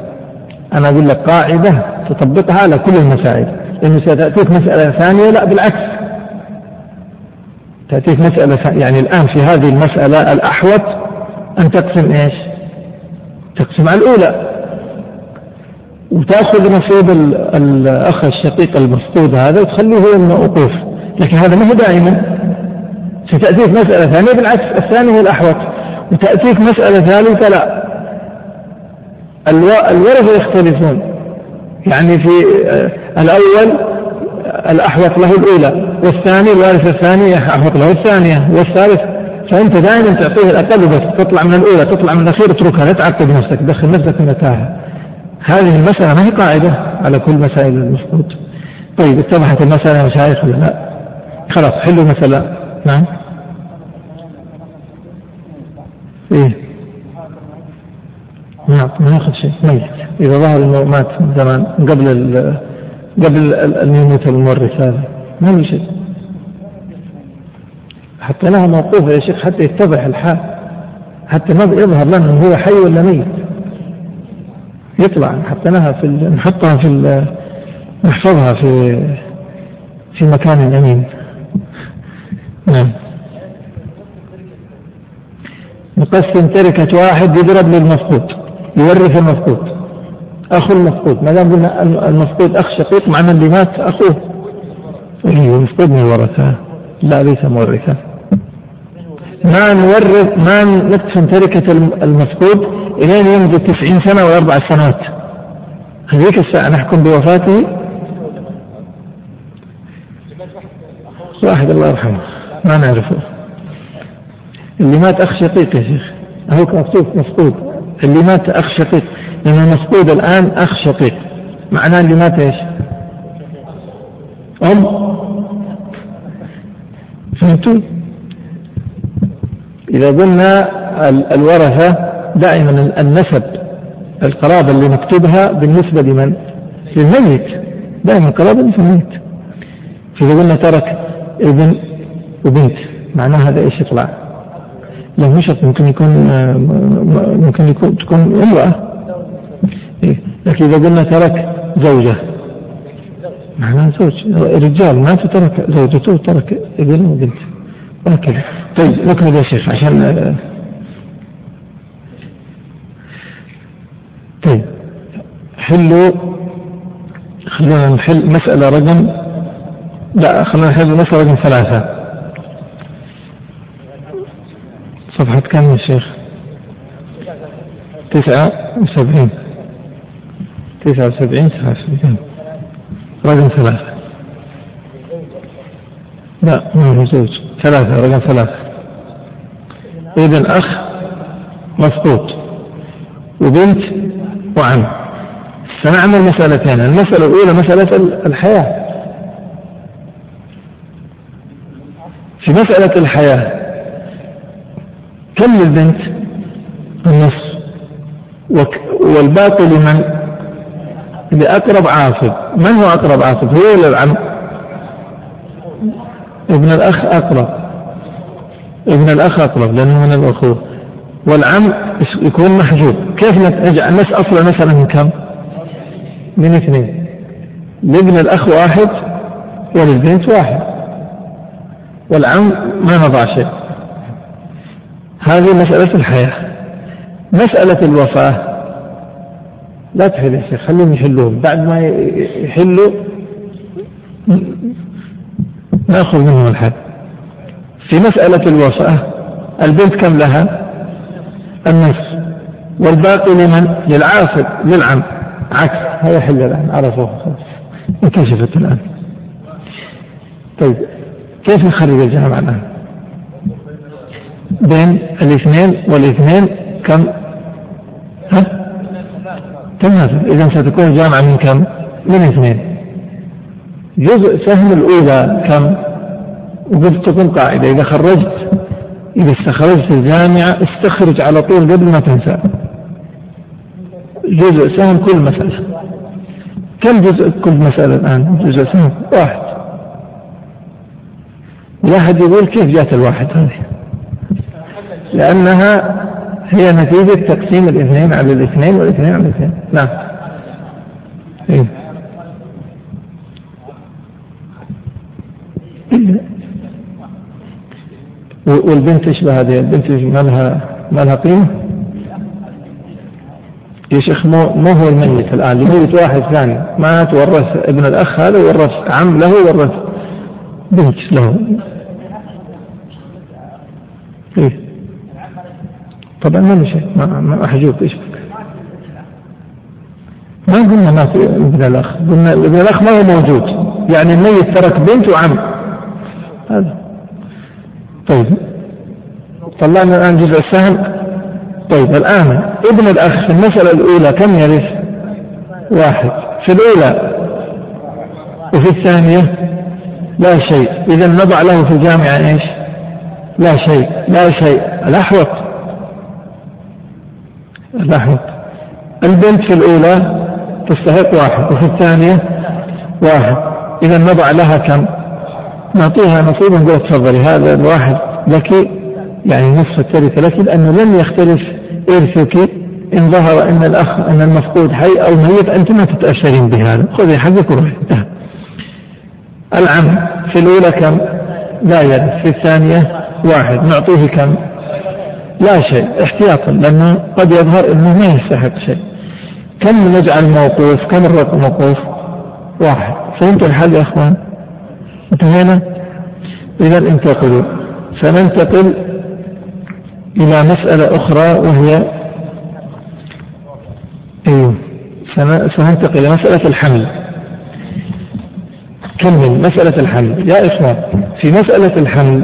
أنا أقول لك قاعدة تطبقها على كل المسائل، إنه ستأتيك مسألة ثانية لا بالعكس. تأتيك مسألة يعني الآن في هذه المسألة الأحوط أن تقسم إيش؟ تقسم على الأولى وتأخذ نصيب الأخ الشقيق المفقود هذا وتخليه هو الموقوف لكن هذا ما هو دائما ستأتيك مسألة ثانية بالعكس الثاني هو الأحوط وتاتيك مسألة ثالثة لا. الورثه يختلفون. يعني في آه، الأول الأحوط له الأولى والثاني الوارث الثاني احوط له الثانية والثالث فأنت دائما تعطيه الأقل بس تطلع من الأولى تطلع من الأخير اتركها لا تعقد نفسك تدخل نفسك في متاهه هذه المسألة ما هي قاعدة على كل مسائل المفروض طيب اتضحت المسألة يا مشايخ ولا لا؟ خلاص حلوا مسألة نعم. نعم ما ياخذ شيء ميت إذا ظهر انه مات من زمان قبل قبل أن يموت المورث هذا ما له شيء. حتى لها موقوفة يا شيخ حتى يتضح الحال. حتى ما يظهر لنا هو حي ولا ميت. يطلع حطيناها في نحطها في نحفظها في في مكان امين نعم. نقسم تركة واحد يضرب للمفقود يورث المفقود أخو المفقود ما دام قلنا المفقود أخ شقيق معنى اللي مات؟ أخوه. أيوه المفقود من الورثة لا ليس مورثا ما نورث ما نقسم تركة المفقود إلين يمضي تسعين سنة وأربع سنوات. هذيك الساعة نحكم بوفاته. واحد الله يرحمه. ما نعرفه. اللي مات أخ شقيق يا شيخ. هو مكتوب مفقود اللي مات أخ شقيق. لأن المفقود الآن أخ شقيق. معناه اللي مات إيش؟ أم. فهمتوا؟ إذا قلنا الورثة دائما النسب القرابة اللي نكتبها بالنسبة لمن؟ للميت. دائما القرابة في الميت. فإذا قلنا ترك ابن وبنت معناه هذا إيش؟ يطلع؟ لا مش ممكن يكون ممكن يكون تكون امرأة. إيه؟ لكن إذا قلنا ترك زوجة. معناه زوج رجال ما ترك زوجته ترك ابن وبنت. وهكذا طيب نكمل يا شيخ عشان طيب. نحل خلينا نحل مسألة رقم لا خلينا نحل مسألة رقم ثلاثة. صفحة كم يا شيخ؟ تسعة وسبعين. تسعة وسبعين تسعة وسبعين. رقم ثلاثة. لا ما هو زوج. ثلاثة رقم ثلاثة. ابن أخ مسقوط وبنت وعم. سنعمل مسألتين. المسألة الأولى مسألة الحياة. في مسألة الحياة كم للبنت؟ النصف والباقي لمن؟ لأقرب عاصب من هو أقرب عاصب هو ولا العم؟ ابن الأخ أقرب. ابن الأخ أقرب لأنه من الأخوة. والعم يكون محجوب. كيف نجعل نس أصلا مثلا من كم؟ من اثنين. لابن الأخ واحد وللبنت واحد. والعم ما نضع شيء. هذه مسألة الحياة. مسألة الوفاة. لا تحل يا شيخ خليهم يحلوهم بعد ما يحلوا نأخذ منهم الحد. في مسألة الوصاة البنت كم لها؟ النصف. والباقي لمن؟ للعاصب للعم. عكس هذا يحل الآن. عرفوه خلاص. انكشفت الآن. طيب كيف نخرج الجامعة الآن؟ بين الاثنين والاثنين كم؟ ها؟ تماثل إذا ستكون الجامعة من كم؟ من اثنين. جزء سهم الأولى كم؟ وقلت لكم قاعدة. إذا خرجت إذا استخرجت الجامعة استخرج على طول قبل ما تنسى. جزء سهم كل مسألة. كم جزء كل مسألة الآن؟ جزء سهم واحد. لا أحد يقول كيف جات الواحد هذه؟ لأنها هي نتيجة تقسيم الاثنين على الاثنين والاثنين على الاثنين. نعم. إيه؟ والبنت إيش هذه؟ البنت ما لها ما لها قيمة؟ يا شيخ مو مو هو الميت الآن يميت واحد ثاني. مات ورث ابن الأخ هذا ورث عم له ورث بنت له. إيه. طبعا ما شيء ما أحجوك إيش. بك ما قلنا ما في ابن الأخ قلنا ابن الأخ ما هو موجود يعني الميت ترك بنت وعم. هذا. طيب. طلعنا الآن جزء السهم. طيب الآن ابن الأخ في المسألة الأولى كم يرث؟ واحد. في الأولى. وفي الثانية؟ لا شيء. إذا نضع له في الجامعة إيش؟ لا شيء. لا شيء. الأحوط. لاحظ البنت في الأولى تستحق واحد وفي الثانية واحد. إذا نضع لها كم؟ نعطيها نصيبا نقول تفضلي هذا الواحد لك يعني نصف التركة لك لأنه لن يختلف إرثك. إن ظهر أن الأخ أن المفقود حي أو ميت أنت ما تتأثرين بهذا. خذي حقك وروحي. العم في الأولى كم؟ لا يرث. في الثانية واحد. نعطيه كم؟ لا شيء احتياطا لأنه قد يظهر أنه ما يستحق شيء. كم نجعل موقوف؟ كم الرقم موقوف؟ واحد. فهمتوا الحل يا أخوان؟ انتهينا؟ إذا انتقلوا. سننتقل إلى مسألة أخرى وهي أيوه. سننتقل إلى مسألة الحمل. كمل مسألة الحمل؟ يا إخوان في مسألة الحمل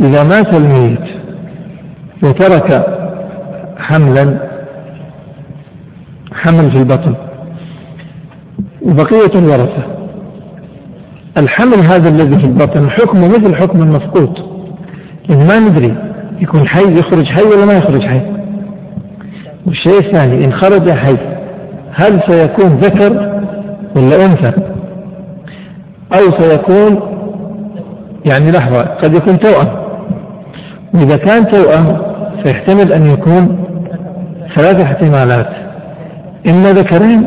إذا مات الميت وترك حملا حمل في البطن وبقية الورثة الحمل هذا الذي في البطن حكمه مثل حكم المفقود. إن ما ندري يكون حي يخرج حي ولا ما يخرج حي. والشيء الثاني إن خرج حي هل سيكون ذكر ولا أنثى؟ أو سيكون يعني لحظة قد يكون توأم. وإذا كان توأم فيحتمل أن يكون ثلاث احتمالات إما ذكرين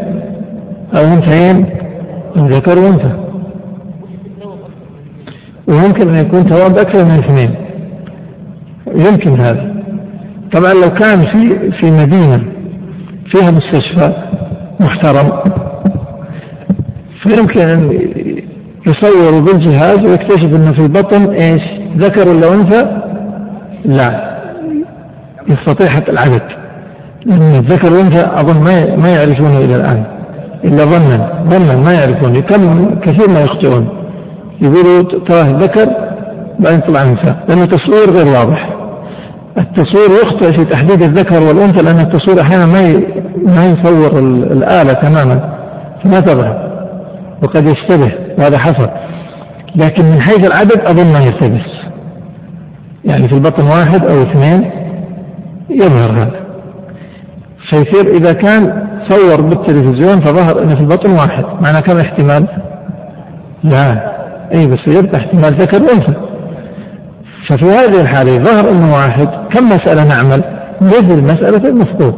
أو أنثيين ذكر وأنثى. وممكن أن يكون تواب أكثر من اثنين. يمكن هذا. طبعا لو كان في في مدينة فيها مستشفى محترم فيمكن أن يصور بالجهاز ويكتشف أنه في البطن إيش ذكر ولا أنثى؟ لا. يستطيع حتى العدد لأن الذكر والأنثى أظن ما ما يعرفونه إلى الآن. إلا ظنا ظنا ما يعرفون كم كثير ما يخطئون. يقولوا تراه ذكر بعدين طلع أنثى لأن التصوير غير واضح. التصوير يخطئ في تحديد الذكر والأنثى لأن التصوير أحيانا ما ما يصور الآلة تماما. فما تظهر. وقد يشتبه. وهذا حصل. لكن من حيث العدد أظن ما يلتبس يعني في البطن واحد أو اثنين. يظهر هذا. فيصير إذا كان صور بالتلفزيون فظهر أنه في البطن واحد. معنى كم احتمال؟ لا. أي بس يبقى احتمال ذكر وأنثى. ففي هذه الحالة ظهر أنه واحد. كم مسألة نعمل؟ مثل مسألة المفقود.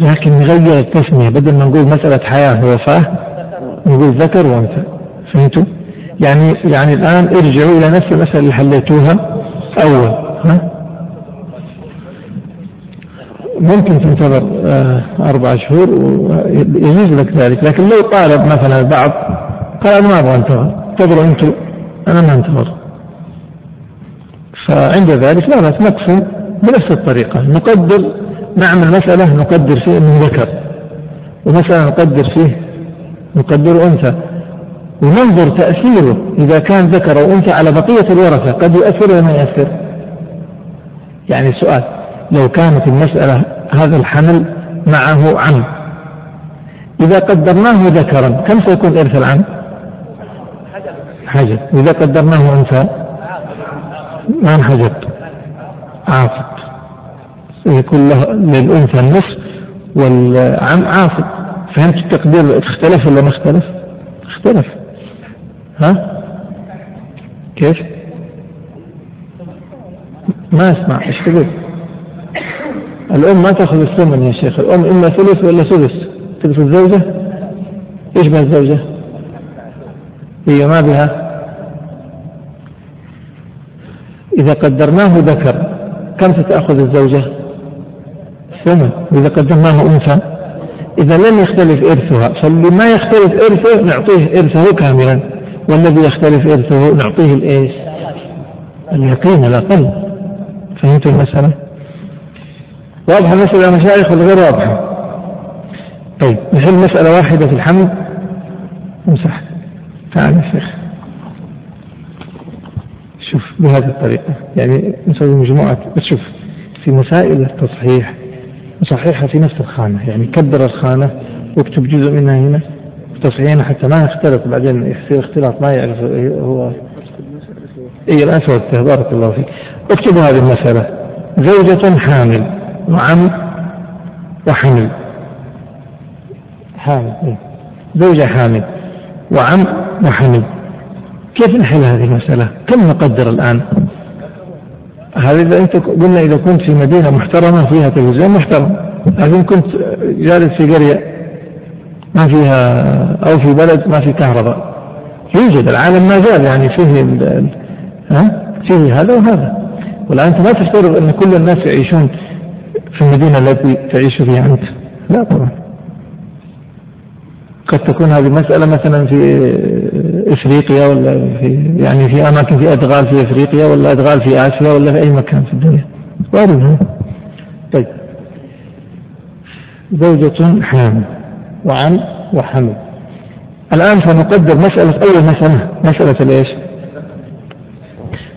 لكن نغير التسمية. بدل ما نقول مسألة حياة ووفاة نقول ذكر وأنثى. فهمتوا؟ يعني يعني الآن ارجعوا إلى نفس المسألة اللي حليتوها أول. ها؟ ممكن تنتظر آه، أربع شهور ويجوز لك ذلك. لكن لو طالب مثلا البعض قال أنا ما أبغى أنتظر. انتظروا أنتم أنا ما أنتظر. فعند ذلك لا بأس نقسم بنفس الطريقة. نقدر نعمل مسألة نقدر فيه أنه ذكر. ومسألة نقدر فيه نقدر أنثى. وننظر تأثيره. إذا كان ذكر أو أنثى على بقية الورثة قد يؤثر ولا ما يؤثر؟ يعني سؤال لو كانت المسألة هذا الحمل معه عم إذا قدرناه ذكرا كم سيكون إرث العم؟ حجب إذا قدرناه أنثى ما انحجب عاصب يكون له للأنثى النصف والعم عاصب فهمت التقدير اختلف ولا ما اختلف؟ اختلف ها؟ كيف؟ ما اسمع إيش تقول؟ الأم ما تأخذ الثمن يا شيخ. الأم إما ثلث ولا سدس. تلك الزوجة إيش بها الزوجة هي ما بها. إذا قدرناه ذكر كم ستأخذ الزوجة؟ ثمن. وإذا قدرناه أنثى. إذا لم يختلف إرثها فاللي ما يختلف إرثه نعطيه إرثه كاملا. والذي يختلف إرثه نعطيه الإيش؟ اليقين الأقل. فهمت المسألة؟ واضحة المسألة يا مشايخ ولا غير واضحة؟ طيب نحل مسألة واحدة في الحمل؟ امسح. تعال يا شيخ. شوف بهذه الطريقة. يعني نسوي مجموعة. بس شوف في مسائل التصحيح. نصححها في نفس الخانة. يعني كبر الخانة واكتب جزء منها هنا. تصحيحنا حتى ما يختلط بعدين يصير اختلاط ما يعرف هو. اي الاسود بارك الله فيك. اكتبوا هذه المسألة. زوجة حامل. وعم وحمل حامل إيه. زوجة حامل وعم وحمل كيف نحل هذه المسألة؟ كم نقدر الآن؟ هذا إذا أنت قلنا إذا كنت في مدينة محترمة فيها تلفزيون محترم. لكن كنت جالس في قرية ما فيها أو في بلد ما في كهرباء. يوجد العالم ما زال يعني فيه ها؟ فيه هذا وهذا. والآن أنت ما تفترض أن كل الناس يعيشون في المدينة التي تعيش فيها أنت. لا طبعا. قد تكون هذه مسألة مثلا في إفريقيا ولا في يعني في أماكن في أدغال في إفريقيا ولا أدغال في آسيا ولا في أي مكان في الدنيا. وارد طيب. زوجة حامل وعم وحمل الآن سنقدر مسألة أول مسألة. مسألة الإيش؟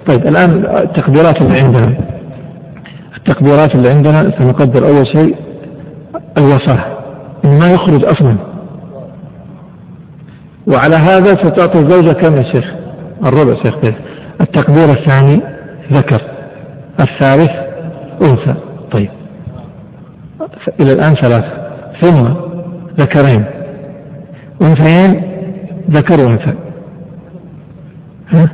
طيب الآن التقديرات اللي عندنا. التقديرات اللي عندنا سنقدر أول شيء الوفاة ما يخرج أصلا وعلى هذا ستعطي الزوجة كم يا شيخ؟ الربع شيخ كيف؟ التقدير الثاني ذكر الثالث أنثى طيب إلى الآن ثلاثة ثم ذكرين أنثيين ذكر وأنثى ها؟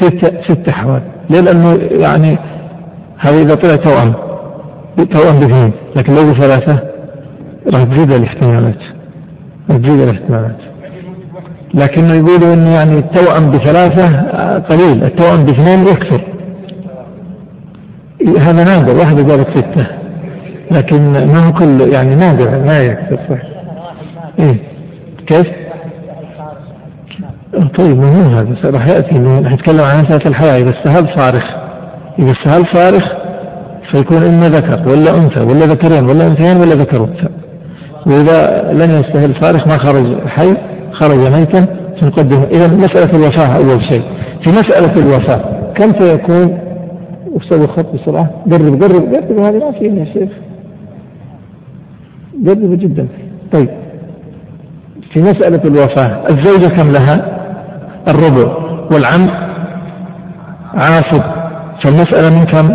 ستة ستة أحوال ليه؟ لأنه يعني هذا إذا طلع توأم توأم باثنين لكن لو ثلاثة راح تزيد الاحتمالات تزيد الاحتمالات. لكنه يقولوا إنه يعني التوأم بثلاثة قليل التوأم باثنين يكثر. هذا نادر واحدة قالت ستة. لكن ما هو كل يعني نادر ما يكثر صح. إيه. كيف؟ طيب مو هذا؟ راح يأتي راح يتكلم عن مسألة الحياة إذا استهل صارخ؟ إذا استهل صارخ فيكون إما ذكر ولا أنثى ولا ذكرين ولا أنثيين ولا ذكر أنثى وإذا لم يستهل صارخ ما خرج حي خرج ميتا فنقدمه. إذا مسألة الوفاة أول شيء. في مسألة الوفاة كم سيكون؟ وسوي خط بسرعة. قرب قرب قرب هذه ما فيها يا شيخ. قرب جدا. طيب. في مسألة الوفاة الزوجة كم لها؟ الربع والعم عاصب فالمسألة من كم؟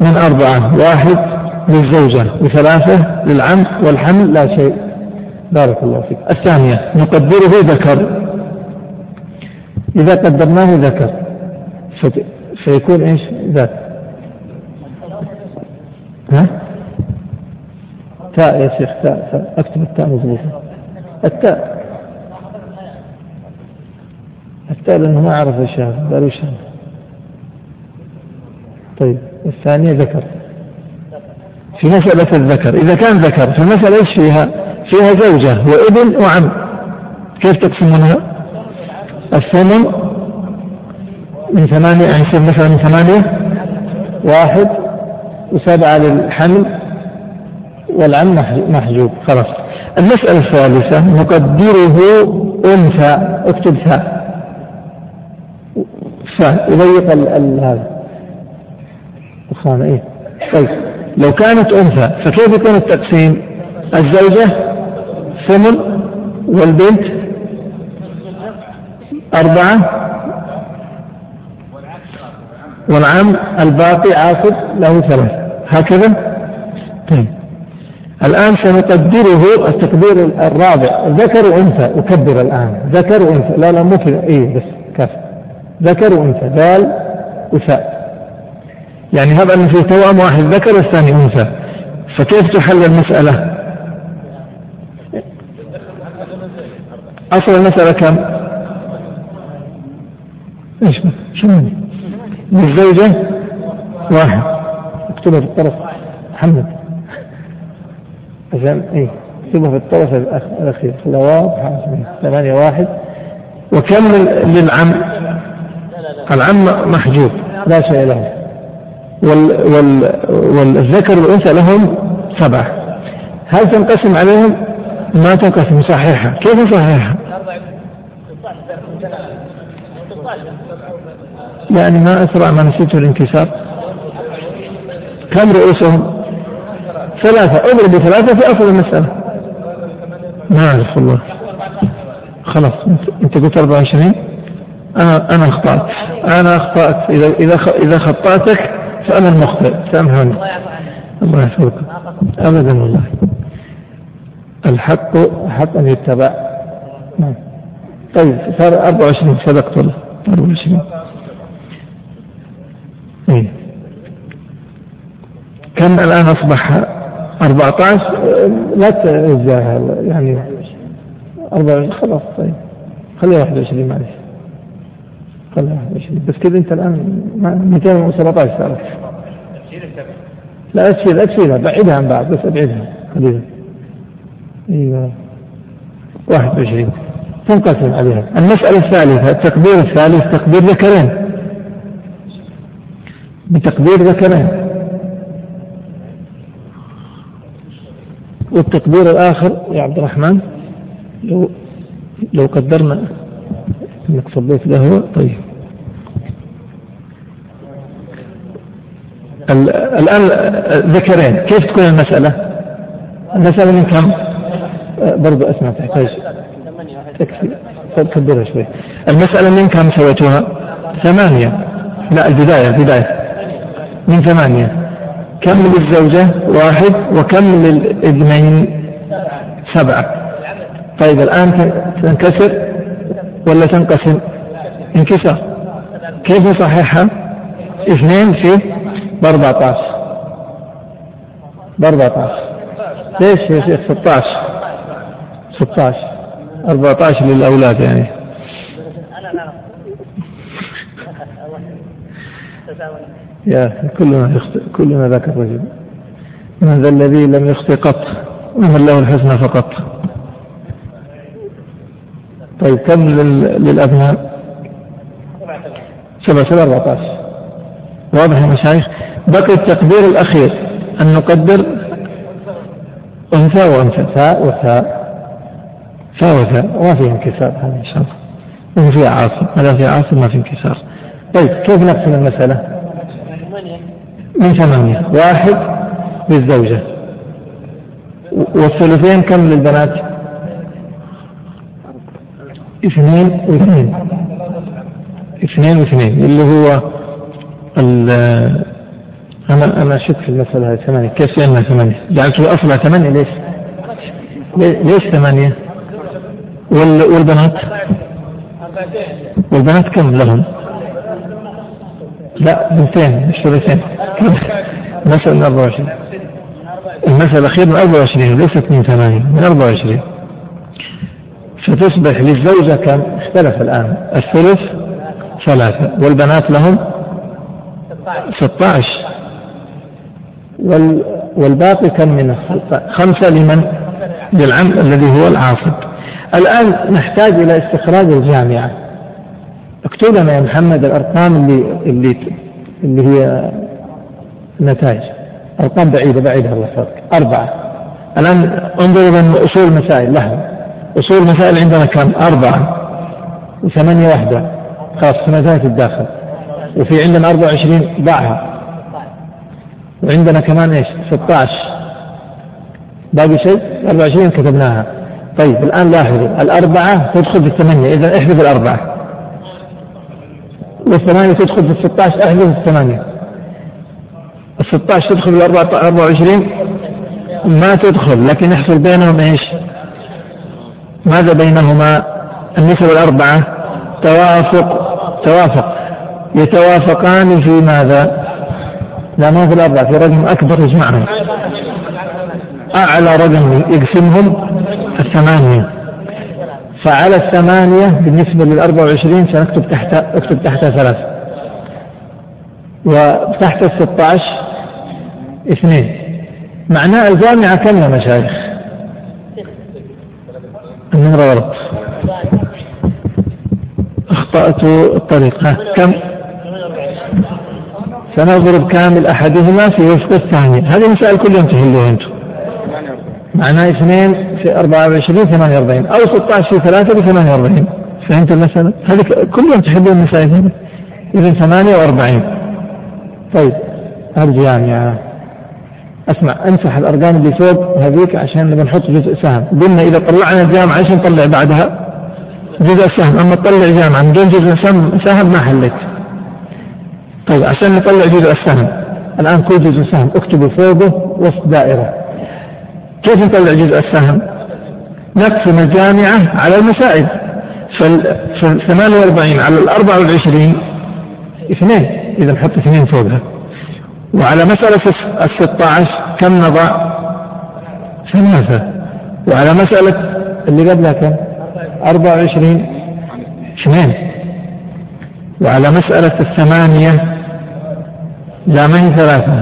من أربعة. واحد للزوجة وثلاثة للعم والحمل لا شيء. بارك الله فيك. الثانية نقدره ذكر. إذا قدرناه ذكر. فيكون إيش؟ ذات ها؟ تاء يا شيخ تاء, تاء. أكتب التاء مضبوطة. التاء. التاء لأنه ما عرف هذا؟ قالوا طيب الثانية ذكر. في مسألة الذكر إذا كان ذكر فالمسألة إيش فيها؟ فيها زوجة وابن وعم. كيف تقسمونها؟ الثمن من ثمانية يعني يصير مثلا من ثمانية واحد وسبعة للحمل والعم محجوب خلاص. المسألة الثالثة نقدره أنثى اكتب ثاء ثاء يضيق هذا. الخانة إيه. طيب لو كانت أنثى فكيف يكون التقسيم؟ الزوجة ثمن والبنت أربعة والعام الباقي عاقب له ثلاث. هكذا؟ طيب. الآن سنقدره التقدير الرابع. ذكر وأنثى أكبر الآن. ذكر وأنثى لا لا مو كذا. إيه بس كاف ذكر وأنثى دال وثاء. يعني هب أن في توأم واحد ذكر والثاني أنثى. فكيف تحل المسألة؟ أصل المسألة كم؟ إيش؟ شنو؟ للزوجة واحد. اكتبها في الطرف. محمد عشان اي اكتبها في الطرف الأخير. خلها واضحة ثمانية واحد. وكم للعم؟ العم محجوب. لا شيء له. والذكر والأنثى لهم سبعة هل تنقسم عليهم؟ ما تنقسم صحيحة. كيف صحيحة؟ يعني ما أسرع ما نسيت الانكسار. كم رؤوسهم؟ ثلاثة. أضرب بثلاثة في أصل المسألة. ما أعرف والله. خلاص أنت قلت 24 أنا أنا أخطأت. أنا أخطأت. إذا إذا إذا خطأتك فأنا المخطئ. سامحوني. الله يحفظك. أبدا والله. الحق حق أن يتبع. نعم. طيب صار 24 صدقت والله. 24 إيه. كم الآن أصبح 14 لا تجاهل يعني 24 خلاص طيب. خليها 21 معلش. بس كذا أنت الآن 217 صارت لا اشيل اشيلها بعدها عن بعض بس أبعدها قليلا إيوه. 21 تنقسم عليها. المسألة الثالثة التقدير الثالث تقدير ذكرين. بتقدير ذكرين. والتقدير الآخر يا عبد الرحمن لو لو قدرنا انك صليت له. طيب. الآن ذكرين. كيف تكون المسألة؟ المسألة من كم؟ برضو أسمع تحتاج تكفي. كبرها شوي. المسألة من كم سويتوها؟ ثمانية. لا البداية البداية. من ثمانية. كم للزوجة؟ واحد. وكم للابنين سبعة. طيب الآن تنكسر. ولا تنقسم؟ انكسار. كيف صحيحها اثنين في ب 14 ب 14 ليش يا شيخ 16 16 14 للأولاد يعني. يا كلنا يخطئ كلنا ذاك الرجل. من ذا الذي لم يخطئ قط ومن له الحسنى فقط. طيب كم للأبناء؟ سبعة سبعة 14 واضح يا مشايخ؟ بقي التقدير الأخير أن نقدر أنثى وأنثى ثاء وثاء. ثاء وثاء وما فيه انكسار هذا إن شاء الله. وما فيها عاصم ما فيها عاصم ما في انكسار. طيب كيف نقسم المسألة؟ من ثمانية. واحد للزوجة. والثلثين كم للبنات؟ اثنين واثنين اثنين واثنين اللي هو أنا أنا شك في المسألة هذه ثمانية كيف لأنها ثمانية؟ جعلت أصلها ثمانية ليش؟ ليش ثمانية؟ والبنات؟ والبنات كم لهم؟ لا بنتين مش ثلاثين من 24 المسألة الأخيرة من 24 ليست من ثمانية من 24 فتصبح للزوجة كم؟ اختلف الآن. الثلث ثلاثة. والبنات لهم 16 وال والباقي كم من خمسة لمن؟ للعم الذي هو العاصب. الآن نحتاج إلى استخراج الجامعة. اكتب لنا يا محمد الأرقام اللي اللي اللي هي النتائج أرقام بعيدة بعيدة الله يحفظك. أربعة. الآن انظروا من أصول المسائل. لها أصول المسائل عندنا كم؟ أربعة. وثمانية واحدة. خلاص مسائل الداخل. وفي عندنا 24 ضعها وعندنا كمان إيش؟ 16 باقي شيء؟ 24 كتبناها. طيب الآن لاحظوا. الأربعة تدخل في الثمانية. إذا احذف الأربعة. والثمانية تدخل في الستاش احذف الثمانية. الستاش تدخل في الأربعة وعشرين؟ ما تدخل. لكن يحصل بينهم إيش؟ ماذا بينهما؟ النسب الأربعة. توافق توافق. يتوافقان في ماذا؟ لا ما في الأربعة في رقم أكبر يجمعهم. أعلى رقم يقسمهم الثمانية. فعلى الثمانية بالنسبة للأربع وعشرين سنكتب تحت اكتب تحتها ثلاث وتحت الستة عشر اثنين. معناه الجامعة كم يا مشايخ؟ النمرة غلط أخطأت الطريق ها كم؟ سنضرب كامل أحدهما في وفق الثانية هذه مسائل كل يوم تحلوها أنتم. معناه اثنين في 24 48 أو 16 في 3 ب 48 فهمت المسألة؟ هذه كل يوم تحلون المسائل هذه. إذا 48 طيب أرجع يا أسمع أمسح الأرقام اللي فوق هذيك عشان نبغى نحط جزء سهم. قلنا إذا طلعنا الجامعة إيش نطلع بعدها؟ جزء السهم أما تطلع جامعة من دون جزء سهم سهم ما حليت طيب عشان نطلع جزء السهم. الآن كل جزء سهم. اكتبوا فوقه وسط دائرة. كيف نطلع جزء السهم؟ نقسم الجامعة على المسائل فال 48 على ال 24 اثنين. إذا نحط اثنين فوقها. وعلى مسألة ال 16 كم نضع؟ ثلاثة. وعلى مسألة اللي قبلها كم؟ 24 اثنين. وعلى مسألة الثمانية لا ما هي ثلاثة.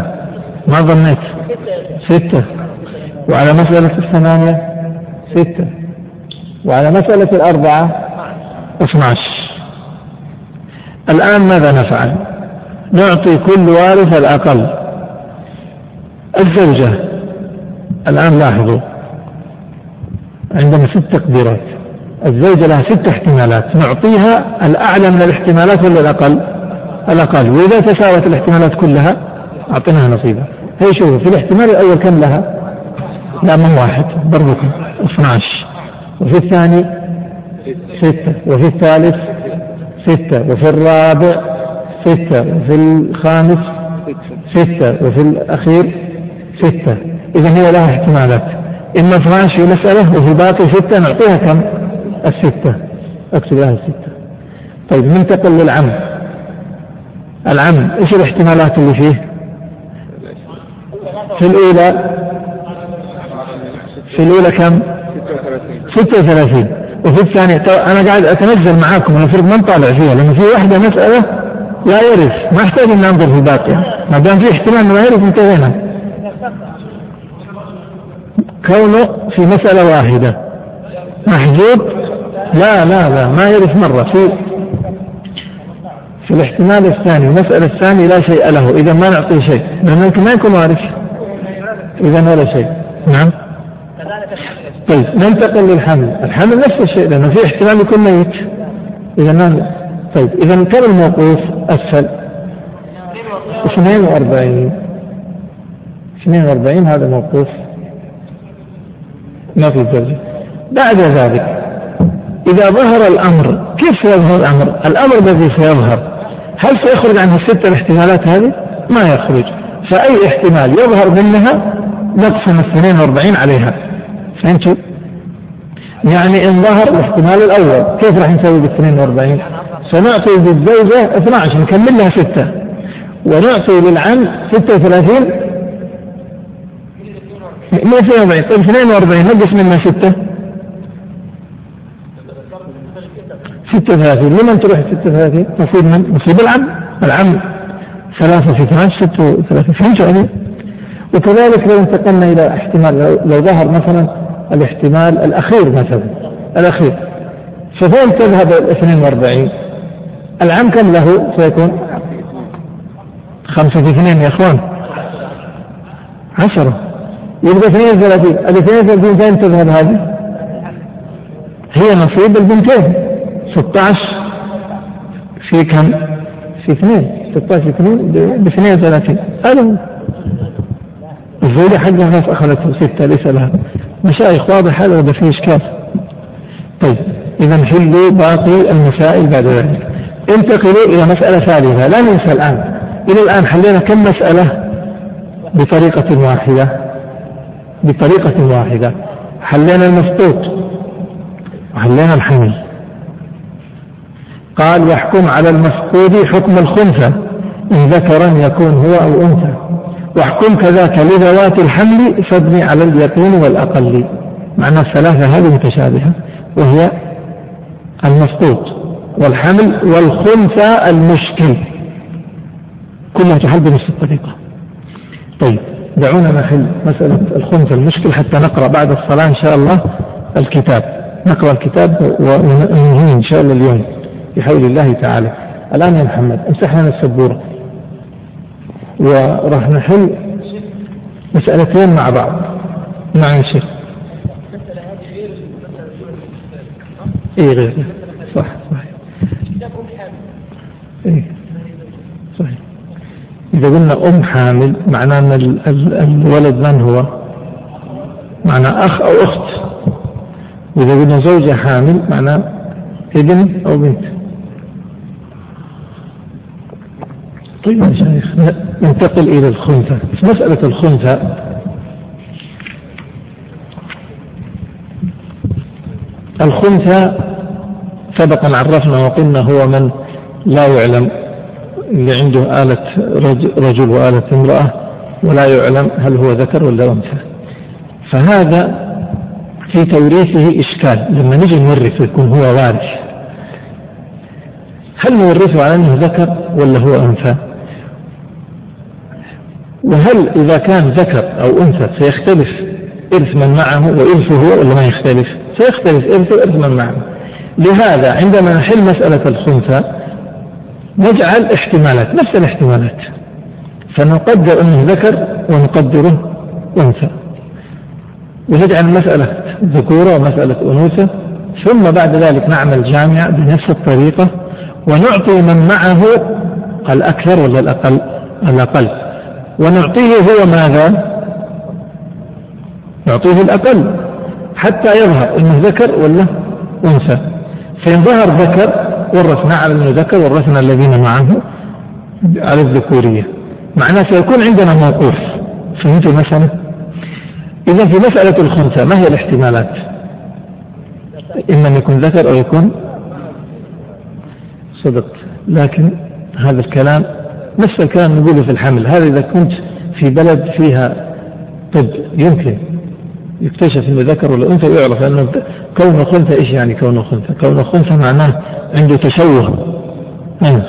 ما ظنيت. ستة. وعلى مسألة الثمانية ستة. وعلى مسألة الأربعة 12 الآن ماذا نفعل؟ نعطي كل وارث الأقل. الزوجة الآن لاحظوا عندنا ست تقديرات. الزوجة لها ست احتمالات نعطيها الأعلى من الاحتمالات ولا الأقل؟ الأقل. وإذا تساوت الاحتمالات كلها أعطيناها نصيبها هي شوفوا في الاحتمال الأول كم لها؟ لا من واحد برضكم 12 وفي الثاني؟ ستة. وفي الثالث؟ ستة. وفي الرابع؟ ستة وفي الخامس ستة وفي الأخير ستة إذا هي لها احتمالات إما 12 في مسألة وفي الباقي ستة نعطيها كم؟ الستة أكتب لها الستة طيب ننتقل للعم العم إيش الاحتمالات اللي فيه؟ في الأولى في الأولى كم؟ 36 وفي الثانية أنا قاعد أتنزل معاكم المفروض ما نطالع فيها لأن في واحدة مسألة لا يرث ما احتاج أن ننظر في الباقية ما دام في احتمال ما يرث انتهينا كونه في مسألة واحدة. محجوب؟ لا لا لا ما يرث مرة. في في الاحتمال الثاني المسألة الثانية لا شيء له. إذا ما نعطيه شيء. لأنه يمكن ما يكون وارث. إذا ولا شيء. نعم. طيب ننتقل للحمل. الحمل نفس الشيء لأنه في احتمال يكون ميت. إذا ما طيب إذا كم الموقوف أسفل 42 42 هذا موقوف. ما في درجة بعد ذلك إذا ظهر الأمر كيف سيظهر الأمر؟ الأمر الذي سيظهر هل سيخرج عنه الستة الاحتمالات هذه؟ ما يخرج. فأي احتمال يظهر منها؟ نقسم ال 42 عليها. فهمتوا؟ يعني إن ظهر الاحتمال الأول كيف راح نسوي بال 42 سنعطي للزوجة 12 نكمل لها ستة. ونعطي للعم 36 142 طيب 42 نقص منها ستة. 36 لمن تروح 36 نصيب من؟ نصيب العم. العم ثلاثة في 12 36 فهمت علي؟ وكذلك لو انتقلنا إلى احتمال لو, لو ظهر مثلا الاحتمال الأخير مثلا. الأخير. ففين تذهب ال 42 العام كم له سيكون؟ خمسة في اثنين يا إخوان. عشرة. يبقى 32 ال 32 فين تذهب هذه؟ هي نصيب البنتين. 16 في كم؟ في اثنين. 16 في اثنين ب 32 هذا هو الزوجة حقها ناس أخذته ستة ليس لها. مشايخ واضح هذا ولا في إشكال طيب إذا حلوا باقي المسائل بعد ذلك. انتقلوا إلى مسألة ثالثة. لا ننسى الآن. إلى الآن حلينا كم مسألة بطريقة واحدة؟ بطريقة واحدة. حلينا المسقوط. وحلينا الحمل. قال يحكم على المفقود حكم الخنثى. إن ذكرا يكون هو أو أنثى. واحكم كذاك لذوات الحمل فابني على اليقين والأقل. معنى الثلاثة هذه متشابهة وهي المسقوط. والحمل والخنثى المشكل. كلها تحل بنفس الطريقة. طيب دعونا نحل مسألة الخنثى المشكل حتى نقرأ بعد الصلاة إن شاء الله الكتاب. نقرأ الكتاب وننهي إن شاء الله اليوم بحول الله تعالى. الآن يا محمد امسح لنا السبورة. وراح نحل مسألتين مع بعض. مع الشيخ اي غير. صح. اي صحيح. إذا قلنا أم حامل معناه أن الولد من هو؟ معناه أخ أو أخت. وإذا قلنا زوجة حامل معناه ابن أو بنت. طيب يا شيخ ننتقل إلى الخنثى. مسألة الخنثى. الخنثى سبقا عرفنا وقلنا هو من لا يعلم اللي عنده آلة رجل وآلة امرأة ولا يعلم هل هو ذكر ولا أنثى. فهذا في توريثه إشكال. لما نجي نورثه يكون هو وارث. هل نورثه على أنه ذكر ولا هو أنثى؟ وهل إذا كان ذكر أو أنثى سيختلف إرث من معه وإرثه هو ولا ما يختلف؟ سيختلف إرثه وإرث من معه. لهذا عندما نحل مسألة الخنثى نجعل احتمالات نفس الاحتمالات. فنقدر أنه ذكر ونقدره أنثى. ونجعل مسألة ذكورة ومسألة أنوثة ثم بعد ذلك نعمل جامعة بنفس الطريقة ونعطي من معه الأكثر ولا الأقل الأقل. ونعطيه هو ماذا؟ نعطيه الأقل حتى يظهر أنه ذكر ولا أنثى. فإن ظهر ذكر ورثنا على أنه ذكر ورثنا الذين معه على الذكورية. معناه سيكون عندنا موقوف. فهمت المسألة؟ إذا في مسألة الخنثى ما هي الاحتمالات؟ إما أن يكون ذكر أو يكون صدق. لكن هذا الكلام نفس الكلام نقوله في الحمل. هذا إذا كنت في بلد فيها طب يمكن. يكتشف إنه ذكر ولا أنثى ويعرف أنه كونه خنثى إيش يعني كونه خنثى؟ كونه خنثى معناه عنده تشوه.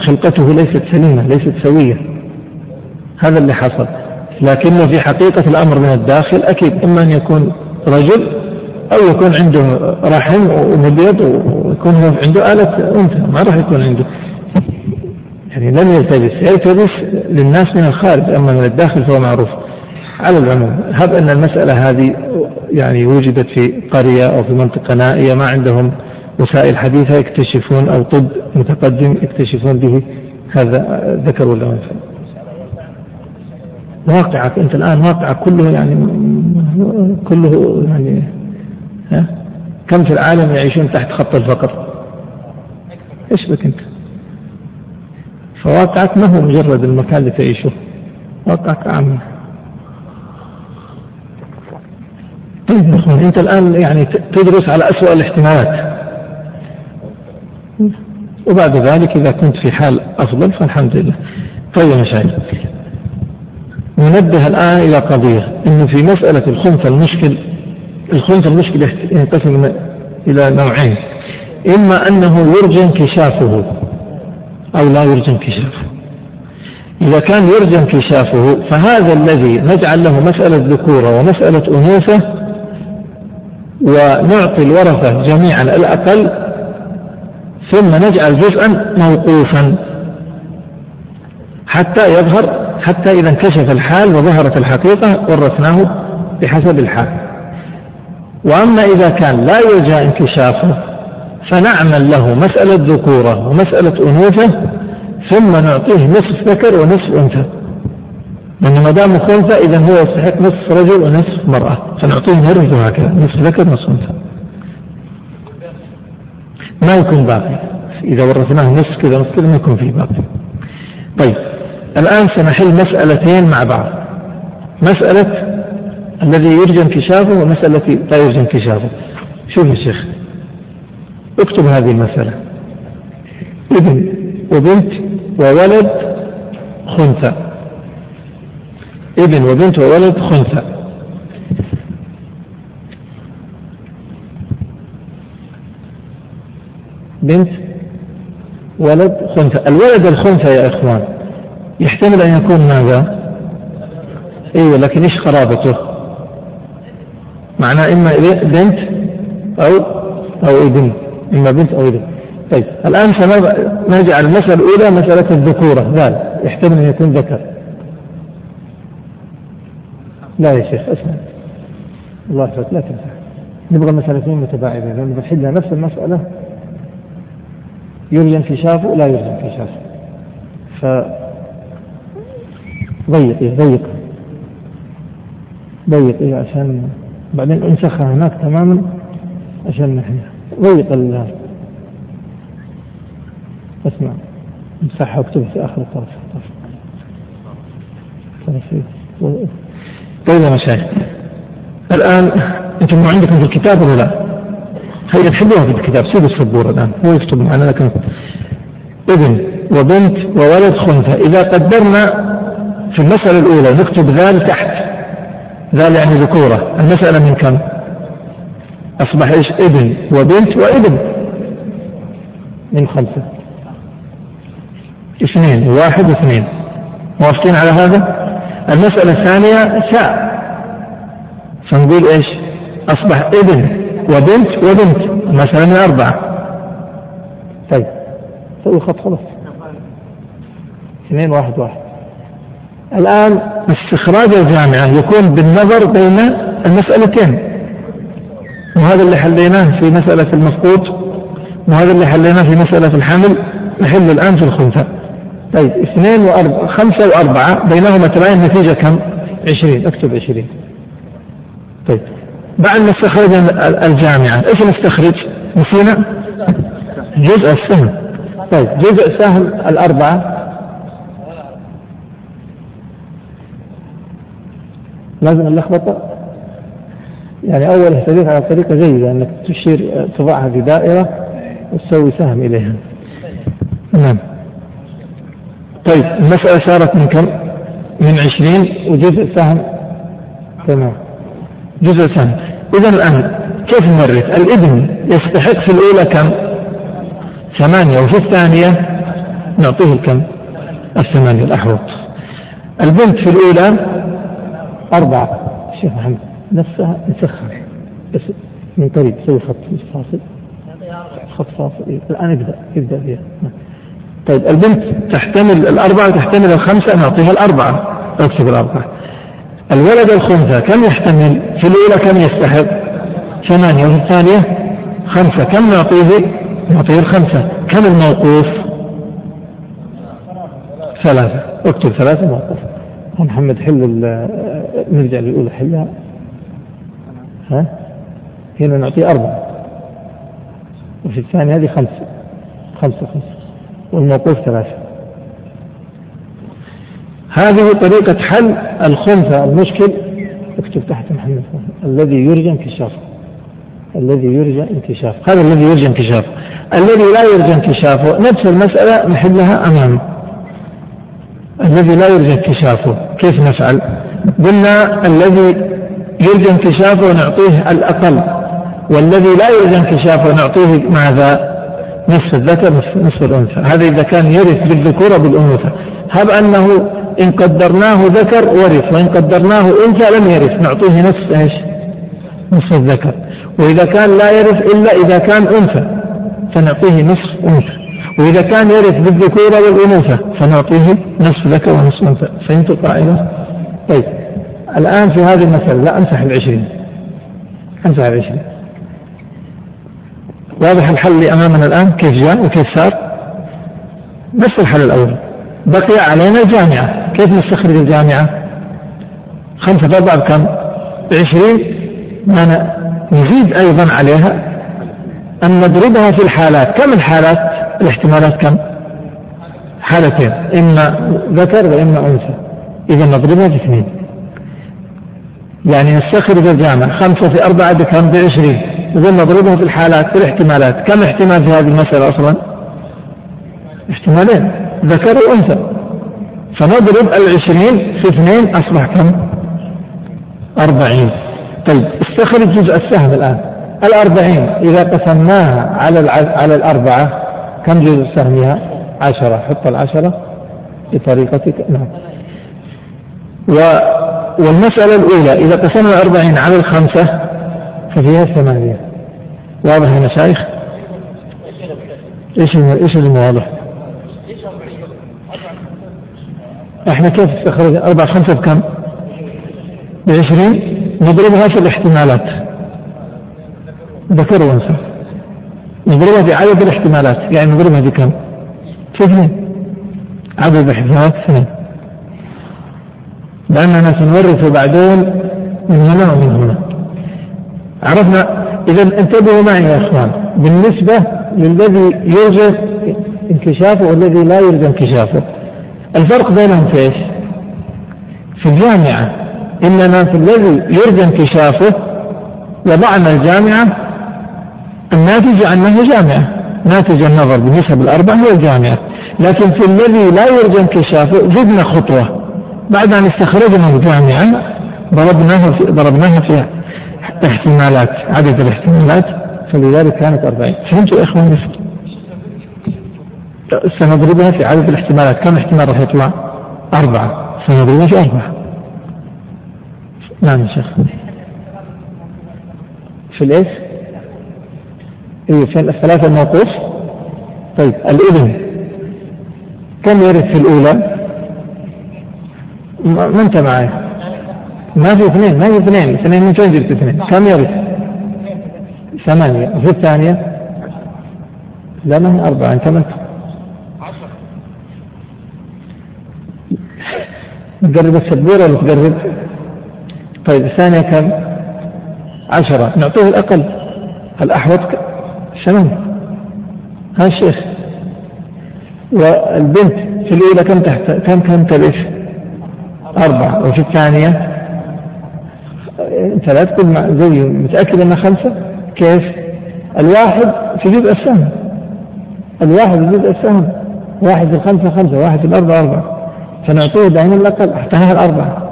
خلقته ليست سليمة ليست سوية. هذا اللي حصل. لكنه في حقيقة الأمر من الداخل أكيد إما أن يكون رجل أو يكون عنده رحم ومبيض ويكون هو عنده آلة أنثى. ما راح يكون عنده. يعني لم يلتبس يلتبس للناس من الخارج أما من الداخل فهو معروف. على العموم هب أن المسألة هذه يعني وجدت في قرية أو في منطقة نائية ما عندهم وسائل حديثة يكتشفون أو طب متقدم يكتشفون به هذا ذكر ولا أنثى. واقعك أنت الآن واقعك كله يعني كله يعني ها؟ كم في العالم يعيشون تحت خط الفقر؟ إيش بك أنت؟ فواقعك ما هو مجرد المكان اللي تعيشه واقعك عام طيب انت الآن يعني تدرس على أسوأ الاحتمالات. وبعد ذلك إذا كنت في حال أفضل فالحمد لله. طيب يا مشايخ ننبه الآن إلى قضية إنه في مسألة الخنث المشكل الخنث المشكل ينقسم إلى نوعين. إما أنه يرجى انكشافه أو لا يرجى انكشافه. إذا كان يرجى انكشافه فهذا الذي نجعل له مسألة ذكورة ومسألة أنوثة ونعطي الورثة جميعا الأقل ثم نجعل جزءا موقوفا. حتى يظهر حتى إذا انكشف الحال وظهرت الحقيقة ورثناه بحسب الحال. وأما إذا كان لا يرجى انكشافه فنعمل له مسألة ذكورة ومسألة أنوثة ثم نعطيه نصف ذكر ونصف أنثى. لأن ما دام خنثى إذا هو يستحق نصف رجل ونصف مرأة. فنعطيه نرث وهكذا نصف ذكر نصف أنثى. ما يكون باقي. إذا ورثناه نصف كذا نصف كذا ما يكون فيه باقي. طيب الآن سنحل مسألتين مع بعض. مسألة الذي يرجى انكشافه ومسألة لا يرجى انكشافه. شوف يا شيخ اكتب هذه المسألة. ابن وبنت وولد خنثى. ابن وبنت وولد خنثى. بنت ولد خنثى. الولد الخنثى يا إخوان يحتمل أن يكون ماذا؟ أيوه لكن إيش قرابته؟ معناه إما بنت أو أو ابن. إما بنت أو ابن. طيب الآن سنجعل المسألة الأولى مسألة الذكورة. ذلك يحتمل أن يكون ذكر. لا يا شيخ أسمع. الله يسعدك لا تنسى. نبغى مسألتين متباعدين لأن بنحلها نفس المسألة. يرجى انكشافه لا يرجى انكشافه. ف ضيق إيه ضيق. ضيق إيه عشان بعدين انسخها هناك تماما عشان نحن. ضيق ال اسمع امسحها واكتبها في آخر الطرف. طرف طيب يا مشايخ. الآن أنتم ما عندكم في الكتاب ولا لا؟ هيا تحبوها في الكتاب سيبوا السبورة الآن هو يكتب معنا لكن ابن وبنت وولد خنثى. إذا قدرنا في المسألة الأولى نكتب ذال تحت ذال يعني ذكورة. المسألة من كم؟ أصبح إيش؟ ابن وبنت وابن. من خمسة. اثنين. واحد واثنين. موافقين على هذا؟ المسألة الثانية شاء. فنقول إيش؟ أصبح ابن. وبنت وبنت. مثلا من اربعة طيب. سوي خط خلاص. اثنين واحد واحد. الآن استخراج الجامعة يكون بالنظر بين المسألتين. وهذا اللي حليناه في مسألة المفقود وهذا اللي حليناه في مسألة الحمل؟ نحل الآن في الخنثى. طيب. اثنين وأربعة خمسة وأربعة. بينهما تباين نتيجة كم؟ عشرين. اكتب عشرين. طيب. بعد ما استخرجنا الجامعة إيش نستخرج؟ نسينا؟ جزء السهم. طيب جزء سهم الأربعة. لازم اللخبطة. يعني أول اهتديت على طريقة جيدة أنك تشير تضعها في دائرة وتسوي سهم إليها. نعم. طيب المسألة صارت من كم؟ من عشرين وجزء سهم تمام. جزء سهم إذا الآن كيف نورث؟ الابن يستحق في الأولى كم؟ ثمانية وفي الثانية نعطيه الكم؟ الثمانية الأحوط البنت في الأولى أربعة شيخ محمد نفسها نسخها بس من قريب سوي خط فاصل خط فاصل إيه. الآن ابدأ ابدأ فيها طيب البنت تحتمل الأربعة تحتمل الخمسة نعطيها الأربعة أكتب الأربعة الولد الخنثى كم يحتمل؟ في الأولى كم يستحق؟ ثمانية وفي الثانية خمسة. كم نعطيه؟ نعطيه الخمسة. كم الموقوف؟ ثلاثة. اكتب ثلاثة موقوف. محمد حل نرجع للأولى. حلها ها؟ هنا نعطيه أربعة. وفي الثانية هذه خمسة. خمسة خمسة. والموقوف ثلاثة. هذه طريقة حل الخنثى المشكل. اكتب تحت محمد الذي يرجى انكشافه الذي يرجى انكشافه هذا الذي يرجى انكشافه الذي لا يرجى انكشافه نفس المسألة نحلها أمامه. الذي لا يرجى انكشافه كيف نفعل؟ قلنا الذي يرجى انكشافه نعطيه الأقل والذي لا يرجى انكشافه نعطيه ماذا نصف الذكر نصف الأنثى. هذا إذا كان يرث بالذكورة بالأنوثة هب أنه إن قدرناه ذكر ورث وإن قدرناه أنثى لم يرث. نعطيه نصف إيش؟ نصف الذكر. وإذا كان لا يرث إلا إذا كان أنثى فنعطيه نصف أنثى. وإذا كان يرث بالذكورة والأنوثة فنعطيه نصف ذكر ونصف أنثى. فهمت القاعدة؟ طيب. الآن في هذه المسألة لا أمسح العشرين. أمسح العشرين. واضح الحل اللي أمامنا الآن؟ كيف جاء وكيف صار؟ نفس الحل الأول. بقي علينا الجامعة كيف نستخرج الجامعة؟ خمسة في أربعة بكم؟ بعشرين؟ ما نزيد أيضا عليها. أن نضربها في الحالات. كم الحالات؟ الاحتمالات كم؟ حالتين. إما ذكر وإما أنثى. إذا نضربها في اثنين. يعني نستخرج الجامعة. خمسة في أربعة بكم؟ بعشرين. إذا نضربها في الحالات في الاحتمالات. كم احتمال في هذه المسألة أصلا؟ احتمالين. ذكر وأنثى. فنضرب العشرين في اثنين أصبح كم؟ أربعين. طيب استخرج جزء السهم الآن. الأربعين إذا قسمناها على على الأربعة كم جزء سهمها عشرة. حط العشرة بطريقتك نعم. و والمسألة الأولى إذا قسمنا الأربعين على الخمسة ففيها ثمانية واضح يا مشايخ؟ إيش إيش المواضح؟ إحنا كيف استخرج أربعة خمسة بكم؟ بعشرين؟ نضربها في الاحتمالات. ذكر وانثى نضربها في عدد الاحتمالات. يعني نضربها بكم؟ في اثنين. عدد الاحتمالات اثنين. لأننا سنورث بعدين من هنا ومن هنا. عرفنا؟ إذا انتبهوا معي يا إخوان. بالنسبة للذي يرجى انكشافه والذي لا يرجى انكشافه. الفرق بينهم في إيش؟ في الجامعة. إننا في الذي يرجى انكشافه وضعنا الجامعة الناتج عنه جامعة. ناتج النظر بنسب الأربع هو الجامعة. لكن في الذي لا يرجى انكشافه زدنا خطوة. بعد أن استخرجنا الجامعة ضربناها في ضربناها في احتمالات عدد الاحتمالات. فلذلك كانت أربعين. فهمتوا يا إخوان سنضربها في عدد الاحتمالات. كم احتمال راح يطلع؟ أربعة. سنضربها في أربعة. نعم يا شيخ. في الإيش؟ إيه في الثلاثة الموقوف. طيب الإذن. كم يرد في الأولى؟ ما أنت معي. ما في اثنين ما في اثنين. اثنين من فين جبت اثنين. كم يرث؟ ثمانية. وفي الثانية؟ لا ما هي أربعة. أنت ما تقرب السبورة ولا تقرب؟ طيب الثانية كم؟ عشرة. نعطيه الأقل. الأحوط ثمانية ها الشيخ والبنت في الأولى كم تحت كم كم تلف؟ أربعة. وفي الثانية؟ أنت لا زي متأكد إنها خمسة؟ كيف؟ الواحد في جزء السهم. الواحد في جزء السهم. واحد في الخمسة خمسة واحد في الأربعة أربعة. فنعطيه دائما الاقل احتاها الأربعة.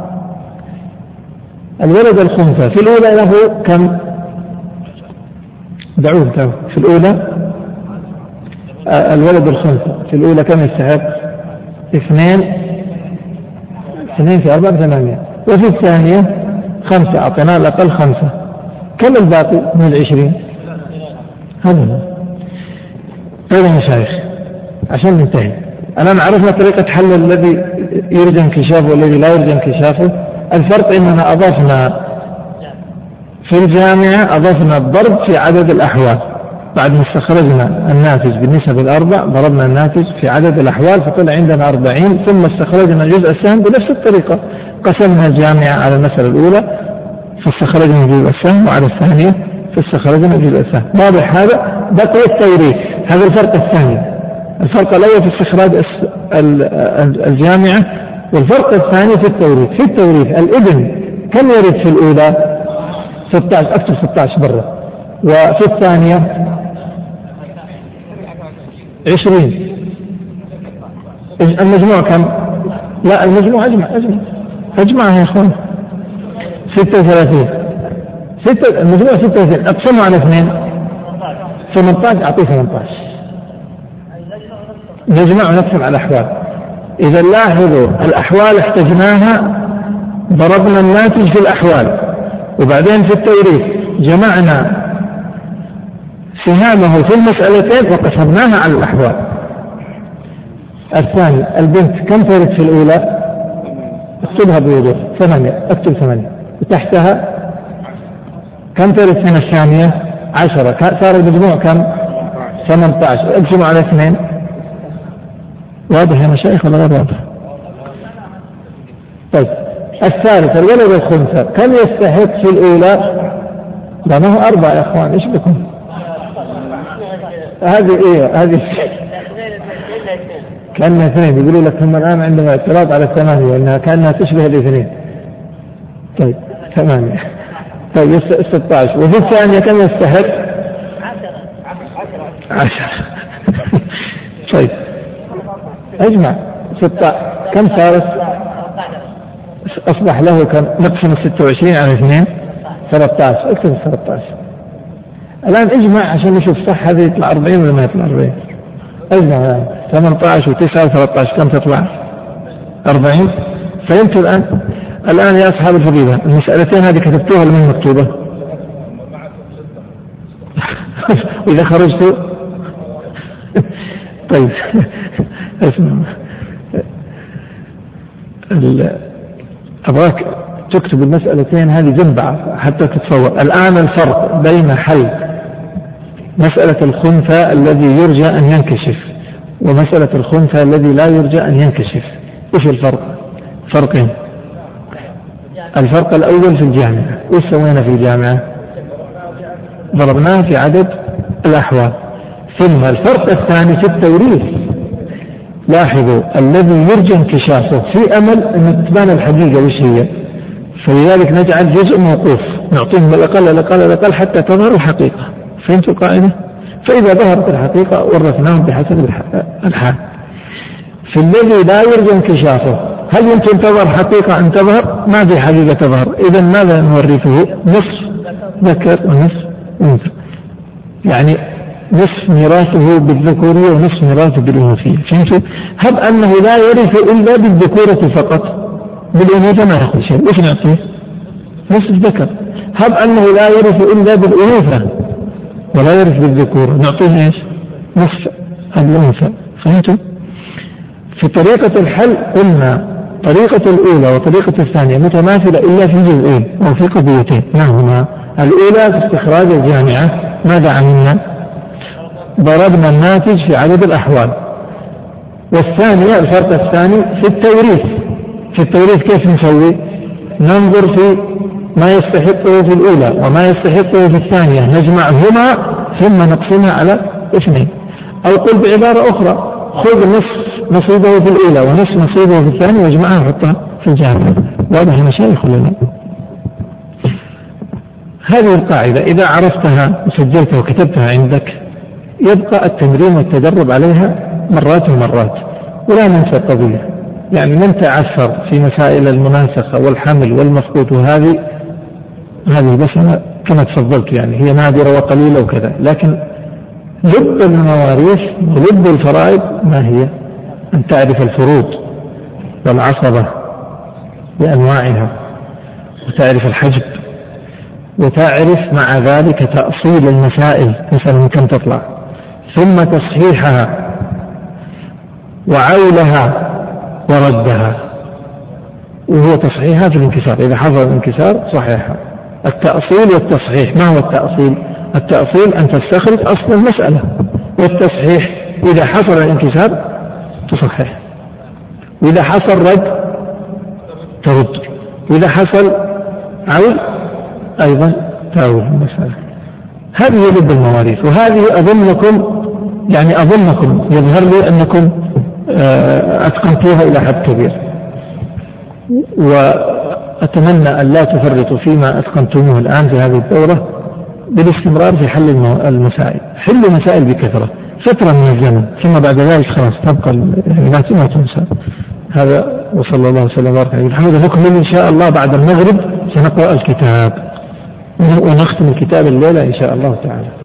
الولد الخنثى في الأولى له كم؟ دعوه دعوه. في الأولى؟ آه، الولد الخنثى في الأولى كم يستحق؟ اثنين. اثنين في أربعة ثمانيه وفي الثانية خمسة. أعطيناه الأقل خمسة. كم الباقي من العشرين؟ هذا طيب يا مشايخ عشان ننتهي. الآن عرفنا طريقة حل الذي يرجى انكشافه والذي لا يرجى انكشافه. الفرق إننا أضفنا في الجامعة أضفنا الضرب في عدد الأحوال. بعد ما استخرجنا الناتج بالنسب الأربع ضربنا الناتج في عدد الأحوال فطلع عندنا أربعين ثم استخرجنا الجزء السهم بنفس الطريقة. قسمنا الجامعة على المسألة الأولى فاستخرجنا الجزء السهم وعلى الثانية فاستخرجنا الجزء السهم. واضح هذا؟ بقي التوريث. هذا الفرق الثاني. الفرق الأول في استخراج الجامعة والفرق الثاني في التوريث. في التوريث الابن كم يرث في الأولى؟ 16 أكثر 16 برا وفي الثانية؟ عشرين. المجموع كم؟ لا المجموع أجمع أجمع. أجمع يا ستة وثلاثين. ستة المجموع ستة وثلاثين. أقسمه على اثنين. 18 أعطيه 18 نجمع ونقسم على الأحوال. إذا لاحظوا الأحوال احتجناها ضربنا الناتج في الأحوال. وبعدين في التوريث جمعنا سهامه في المسألتين وقسمناها على الأحوال. الثاني البنت كم ترث في الأولى؟ اكتبها بوضوح. ثمانية اكتب ثمانية. وتحتها كم ترث من الثانية؟ عشرة. صار المجموع كم؟ 18 اقسموا على اثنين. واضح يا مشايخ ولا غير واضح؟ طيب الثالث الولد الخنثى كم يستحق في الأولى؟ لا ما هو أربعة يا إخوان إيش بكم؟ هذه إيه هذه كأنها اثنين يقولوا لك هم الآن عندهم اعتراض على الثمانية أنها كأنها تشبه الاثنين طيب ثمانية طيب 16 وفي الثانية كم يستحق؟ عشرة *laughs* طيب أجمع 16 كم صارت؟ أصبح له كم؟ نقسم ال 26 على اثنين 13 اكتب 13 الآن اجمع عشان نشوف صح هذا يطلع 40 ولا ما يطلع 40 اجمع الآن 18 و9 و13 كم تطلع؟ 40 فهمتوا الآن؟ الآن يا أصحاب الفضيلة المسألتين هذه كتبتوها لمن مكتوبة؟ *laughs* وإذا خرجتوا طيب. *laughs* اسمع. أبغاك تكتب المسألتين هذه جنب بعض حتى تتصور. الآن الفرق بين حل مسألة الخنثى الذي يرجى أن ينكشف ومسألة الخنثى الذي لا يرجى أن ينكشف. إيش الفرق؟ فرقين. الفرق الأول في الجامعة. إيش سوينا في الجامعة؟ ضربناه في عدد الأحوال. ثم الفرق الثاني في التوريث. لاحظوا الذي يرجى انكشافه في أمل أن تبان الحقيقة وش هي. فلذلك نجعل جزء موقوف. نعطيهم الأقل الأقل الأقل حتى تظهر الحقيقة. فهمتوا القاعده؟ فإذا ظهرت الحقيقة ورثناهم بحسب الحال. في الذي لا يرجى انكشافه هل يمكن تظهر حقيقة؟ أن تظهر؟ ما في حقيقة تظهر. اذا ماذا نورثه؟ نصف ذكر ونصف أنثى. يعني نصف ميراثه بالذكورية ونصف ميراثه بالأنوثية فهمتوا؟ هب أنه لا يرث إلا بالذكورة فقط بالأنوثة ما يأخذ شيء إيش نعطيه؟ نصف ذكر هب أنه لا يرث إلا بالأنوثة ولا يرث بالذكورة نعطيه إيش؟ نصف الأنثى فهمتوا؟ في طريقة الحل قلنا طريقة الأولى وطريقة الثانية متماثلة إلا في جزئين أو في قضيتين ما هما؟ الأولى في استخراج الجامعة ماذا عملنا؟ ضربنا الناتج في عدد الأحوال. والثانية الفرق الثاني في التوريث. في التوريث كيف نسوي؟ ننظر في ما يستحقه في الأولى وما يستحقه في الثانية. نجمعهما ثم نقسمها على اثنين. أو قل بعبارة أخرى. خذ نصف نصيبه في الأولى ونصف نصيبه في الثانية واجمعها وحطها في الجامعة واضح يا مشايخ ولا لا؟ هذه القاعدة إذا عرفتها وسجلتها وكتبتها عندك يبقى التمرين والتدرب عليها مرات ومرات ولا ننسى القضية يعني من تعثر في مسائل المناسخة والحمل والمفقود وهذه هذه بس كما تفضلت يعني هي نادرة وقليلة وكذا لكن لب المواريث ولب الفرائض ما هي؟ أن تعرف الفروض والعصبة بأنواعها وتعرف الحجب وتعرف مع ذلك تأصيل المسائل مثلا كم تطلع ثم تصحيحها وعولها وردها. وهو تصحيحها في الانكسار. إذا حصل الانكسار صحيحها. التأصيل والتصحيح. ما هو التأصيل؟ التأصيل أن تستخرج أصل المسألة. والتصحيح إذا حصل الانكسار تصحح وإذا حصل رد ترد. وإذا حصل عود أيضا تعود المسألة. هذه لب المواريث. وهذه أظنكم يعني أظنكم يظهر لي أنكم آه، أتقنتوها إلى حد كبير. وأتمنى أن لا تفرطوا فيما أتقنتموه الآن في هذه الدورة بالاستمرار في حل المسائل. حلوا مسائل بكثرة. فترة من الزمن. ثم بعد ذلك خلاص تبقى يعني ما تنسى. هذا وصلى الله وسلم وبارك عليه. الحمد نكمل إن شاء الله بعد المغرب. سنقرأ الكتاب. ونختم الكتاب الليلة إن شاء الله تعالى.